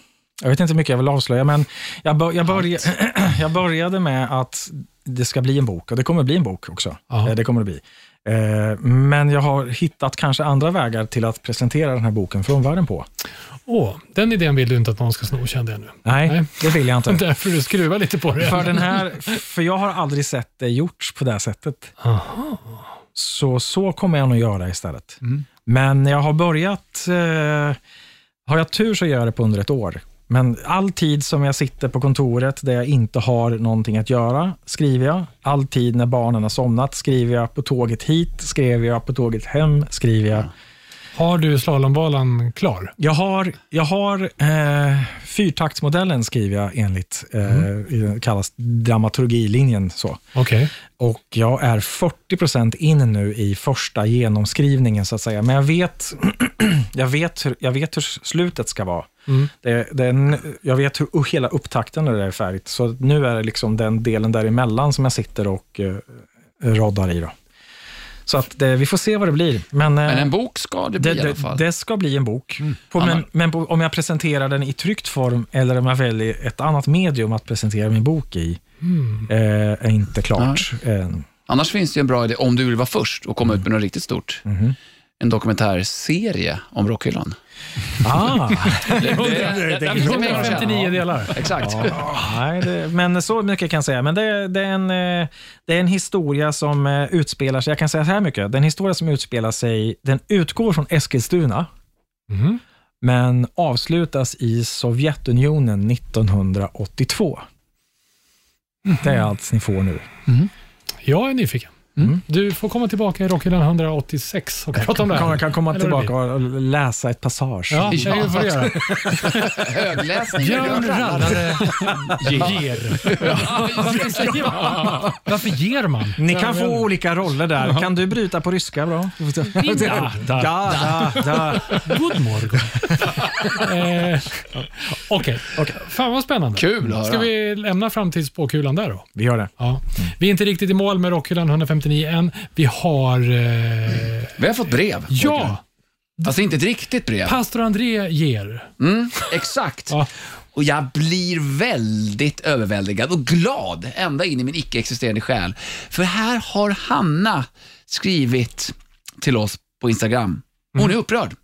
jag vet inte hur mycket jag vill avslöja, men jag, bör, jag, börja, jag började med att det ska bli en bok och det kommer bli en bok också. Ja. Eh, Det kommer det bli. Eh, Men jag har hittat kanske andra vägar till att presentera den här boken för omvärlden på. Åh, den idén vill du inte att någon ska sno, kände jag nu. Nej, Nej. det vill jag inte. Därför du skruvar lite på det. För, den här, för jag har aldrig sett det gjorts på det här sättet. Aha. Så så kommer jag nog göra istället. Men jag har börjat, eh, har jag tur så gör jag det på under ett år. Men all tid som jag sitter på kontoret där jag inte har någonting att göra, skriver jag. All tid när barnen har somnat skriver jag. På tåget hit skriver jag. På tåget hem skriver jag. Har du slalombanan klar? Jag har, jag har eh, fyrtaktsmodellen skriver jag enligt, eh, i- kallas dramaturgilinjen. Så. Okej. Och jag är 40% in nu i första genomskrivningen, så att säga. Men jag vet, jag vet, hur, jag vet hur slutet ska vara. Mm. Det, det jag vet hur hela upptakten är färdigt. Så nu är det liksom den delen däremellan som jag sitter och uh, roddar i. Då. Så att det, vi får se vad det blir. Men, eh, Men en bok ska det bli det, i alla fall. det ska bli en bok. På, Anna. men men på, om jag presenterar den i tryckt form eller om jag väljer ett annat medium att presentera min bok i, eh, är inte klart. Eh, Annars finns det en bra idé, om du vill vara först och komma ut med något riktigt stort. Mhm. En dokumentärserie om rockhyllan. Ah, Det, det, det, det, finns det pengar att tjäna. 59 delar. Exakt. nej, det, men så mycket kan jag säga. Men det, det, är en, eh, det är en historia som eh, utspelar sig, jag kan säga så här mycket, det är en historia som utspelar sig, den utgår från Eskilstuna, Mhm. men avslutas i Sovjetunionen 1982. Det är allt ni får nu. Jag är nyfiken. Du får komma tillbaka i Rockhyllan 186 och prata om det här. Jag kan komma Eller det tillbaka och läsa ett passage. Ja, det Ja. får du göra. Högläsning. Björn Rallare ger. Varför säger man? Varför ger man? Ni kan få olika roller där. Kan du bryta på ryska bra? Ja. Ja, da, da. God morgon. eh, Okej, fan vad spännande. Kul Ska vi lämna framtidsspåkulan där då? Vi gör det. Ja. Vi är inte riktigt i mål med Rockhyllan 159 än. Vi har... Eh, Vi har fått brev. ja, Alltså inte ett riktigt brev. pastor André ger. Mm, exakt. Ja. Och jag blir väldigt överväldigad och glad ända in i min icke-existerande själ. För här har Hanna skrivit till oss på Instagram. Hon är upprörd.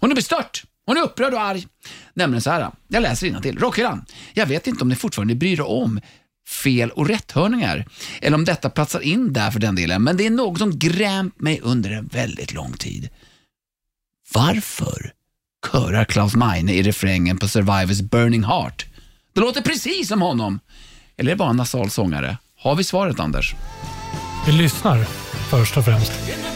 Hon är bestört. Hon är upprörd och arg. Nämligen så här. Jag läser till. Rockhyllan. Jag vet inte om ni fortfarande bryr er om fel och rätthörningar. Eller om detta platsar in där för den delen. Men det är något som grämt mig under en väldigt lång tid. Varför körar Klaus Meine i refrängen på Survivors Burning Heart? Det låter precis som honom. Eller är det bara en nasal sångare? Har vi svaret, Anders? Vi lyssnar först och främst. Just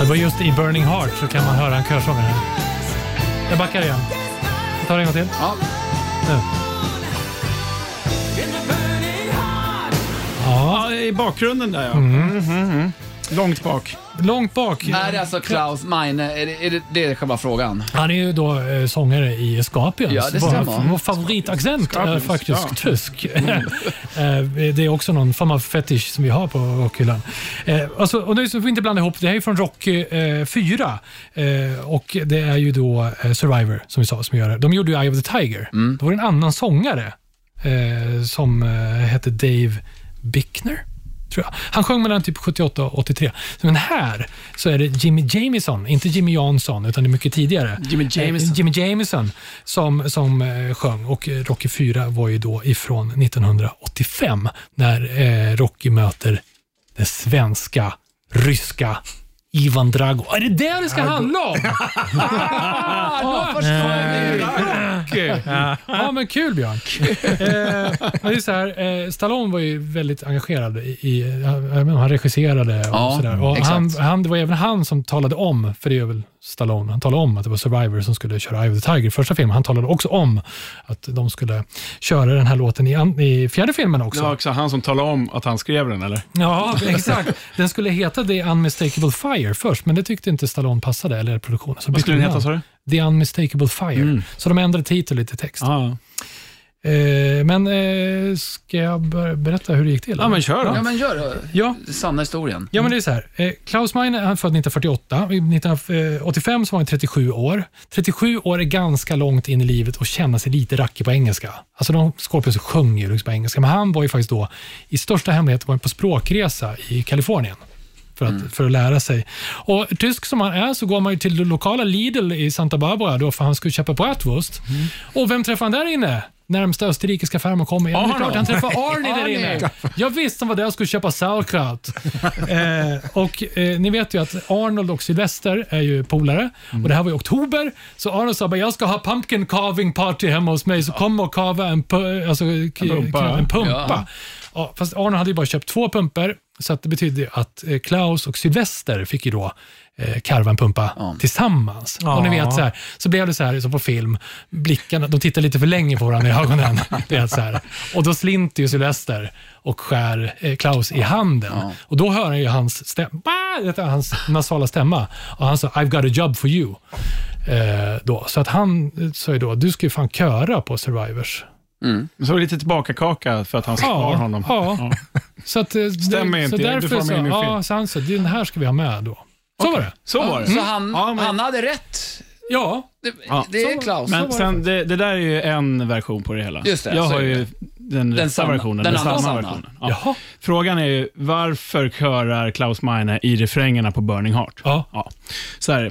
Det var just i Burning Heart så kan man höra en körsångare. Jag backar igen. Jag tar det en gång till. Ja. Nu. Ja, i bakgrunden där ja. Mm. Mhm. Långt bak. Långt bak. Är det alltså Klaus Meine? Är det, är det, det är själva frågan? Han är ju då eh, sångare i Scorpions. Ja, det Vår- stämmer. Vår favoritaccent är Scorpions, faktiskt ja. tysk. Eh, det är också någon form av fetisch som vi har på rockhyllan. Eh, alltså, och så får vi inte blanda ihop, det här är från Rocky eh, 4 eh, och det är ju då eh, Survivor som vi sa som gör det. De gjorde ju Eye of the Tiger. Mm. Då var det en annan sångare eh, som eh, hette Dave Bickner. Tror jag. Han sjöng mellan typ 78 och 83. Men här så är det Jimmy Jamison, inte Jimmy Jansson, utan det är mycket tidigare. Jimmy Jamison. Eh, Jimmy Jamison som, som eh, sjöng och eh, Rocky 4 var ju då ifrån 1985 när Rocky möter det svenska, ryska Ivan Drago. Är det det det ska handla om? ah, Rocky. Ja, men kul Björn. eh, det är så här, eh, Stallone var ju väldigt engagerad i, i inte, han regisserade och Ja, sådär. Och han, han, det var även han som talade om, för det är väl Stallone, han talade om att det var Survivor som skulle köra Eye of the Tiger i första filmen. Han talade också om att de skulle köra den här låten i, i fjärde filmen också. Det var också han som talade om att han skrev den, eller? Ja, exakt. Den skulle heta The Unmistakable Fire först, men det tyckte inte Stallone passade, eller produktionen. Så Vad skulle den de heta, sa du? The Unmistakable Fire. Mm. Så de ändrade titel lite text. Ja, Eh, men eh, ska jag berätta hur det gick till? ja men kör då. Ja, men gör det. Ja. Sanna historien. Ja, men det är så här. Eh, Klaus Meine han född 1948. 1985 så var han 37 år. 37 år är ganska långt in i livet och känna sig lite rackig på engelska. Alltså de Scorpions sjöng ju liksom på engelska, men han var ju faktiskt då i största hemlighet var på språkresa i Kalifornien. För att, för att lära sig. Och Tysk som han är så går man ju till det lokala Lidl i Santa Barbara då för han skulle köpa bratwurst. Och vem träffar han där inne? Närmsta österrikiska farmor kommer. Ja, klart, han träffar Arnie där inne. Jag visste han var där och skulle köpa sauerkraut. eh, och eh, Ni vet ju att Arnold och Sylvester är ju polare. Och Det här var i oktober, så Arnold sa bara, jag ska ha pumpkin carving party hemma hos mig, så kom och kava en, alltså, en pumpa. En pumpa. Ja. Ja, fast Arnold hade ju bara köpt två pumper, så att det betydde att eh, Klaus och Sylvester fick ju då eh, karva en pumpa Ja. tillsammans. Och ni Ja. vet, så, här, så blev det så här som på film, blickarna, de tittar lite för länge på varandra i ögonen. Det är så här. Och då slinter ju Sylvester och skär eh, Klaus i handen. Och då hör han ju hans, stäm- bah! Det är hans nasala stämma. Och han sa, I've got a job for you. Eh, då. Så att han sa ju då, du ska ju fan köra på Survivors. Så lite tillbaka-kaka för att han spar honom. Ja. Så att, eh, Stämmer det, inte, så du därför får med så, in i ja, så han sa, den här ska vi ha med då. Så var det. Så var det. Så han, Ja, men- han hade rätt. Ja, Det, Ja. det är Klaus. Men sen, det, det där är ju en version på det hela. Just det, jag så har ju den, rätta sanna- versionen. den Den, andra sanna sanna. versionen. Ja. Jaha. Frågan är ju, varför körar Klaus Meine i refrängerna på Burning Heart? Ja. Ja, så här.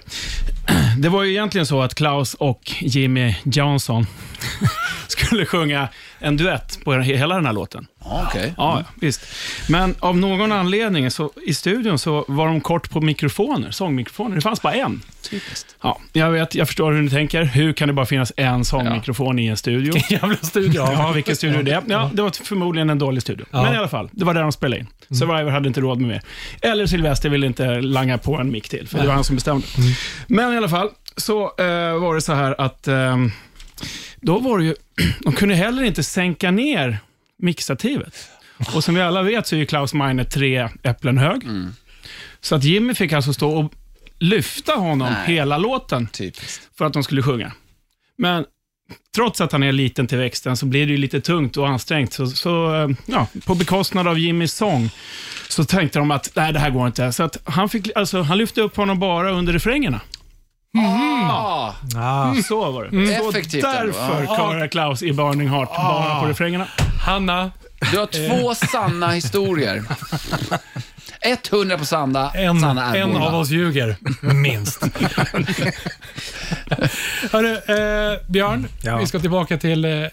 Är det. Var ju egentligen så att Klaus och Jimmy Johnson skulle sjunga en duett på hela den här låten. Ja, okej. Ja, visst. Men av någon anledning så i studion så var de kort på mikrofoner, sångmikrofoner. Det fanns bara en. Typiskt. Ja, jag vet, jag förstår hur ni tänker. Hur kan det bara finnas en sångmikrofon i en studio? jävla studio. Ja, vilken studio är det? Ja, det var förmodligen en dålig studio. Ja. Men i alla fall, det var där de spelade in. Survivor hade inte råd med mer. Eller Sylvester ville inte langa på en mick till, för det var han som bestämde. Men i alla fall, så eh, var det så här att ehm, då var det ju, de kunde heller inte sänka ner mixstativet. Och som vi alla vet så är ju Klaus Meine tre äpplen hög. Så att Jimmy fick alltså stå och lyfta honom Nej. hela låten Typiskt. för att de skulle sjunga. Men trots att han är liten till växten så blir det ju lite tungt och ansträngt. Så, så eh, ja, på bekostnad av Jimmys sång så tänkte de att nej, det här går inte. Så att han, fick, alltså, han lyfte upp honom bara under refrängerna. Ah, Ah, Så var det. Så Effektivt ändå, därför ja. körar Klaus i Burning Heart bara på refrängerna. Hanna, du har två sanna historier. 100 på sanna, en, sanna är en av oss ljuger. Minst. Hörru, eh, Björn, Ja. vi ska tillbaka till eh, eh,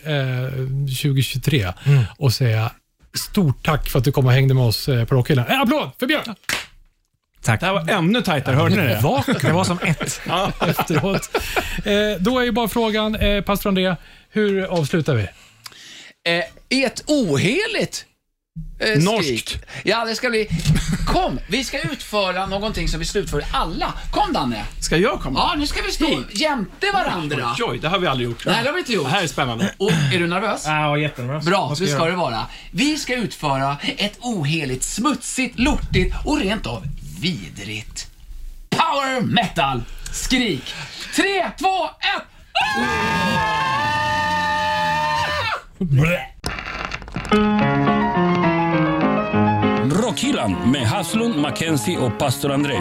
2023 och säga stort tack för att du kom och hängde med oss eh, på Rockhyllan. En applåd för Björn! Tack. Det här var ännu tajtare, hörde ni det? Det var som ett. efteråt. Eh, då är ju bara frågan, eh, pastor André, hur avslutar vi? Eh, ett oheligt eh, Norskt. Ja, det ska bli... Kom, vi ska utföra någonting som vi slutför alla. Kom Danne. Ska jag komma? Ja, nu ska vi stå jämte varandra. Oj, oj, det har vi aldrig gjort. Nej, det har vi inte gjort. Det här är spännande. Och, är du nervös? Ja, jättenervös. Bra, Vad det ska jag det vara. Vi ska utföra ett oheligt, smutsigt, lortigt och rent av vidrigt power metal skrik. Tre, två, ett. Rockhyllan med Haslund, Mackenzie och pastor André.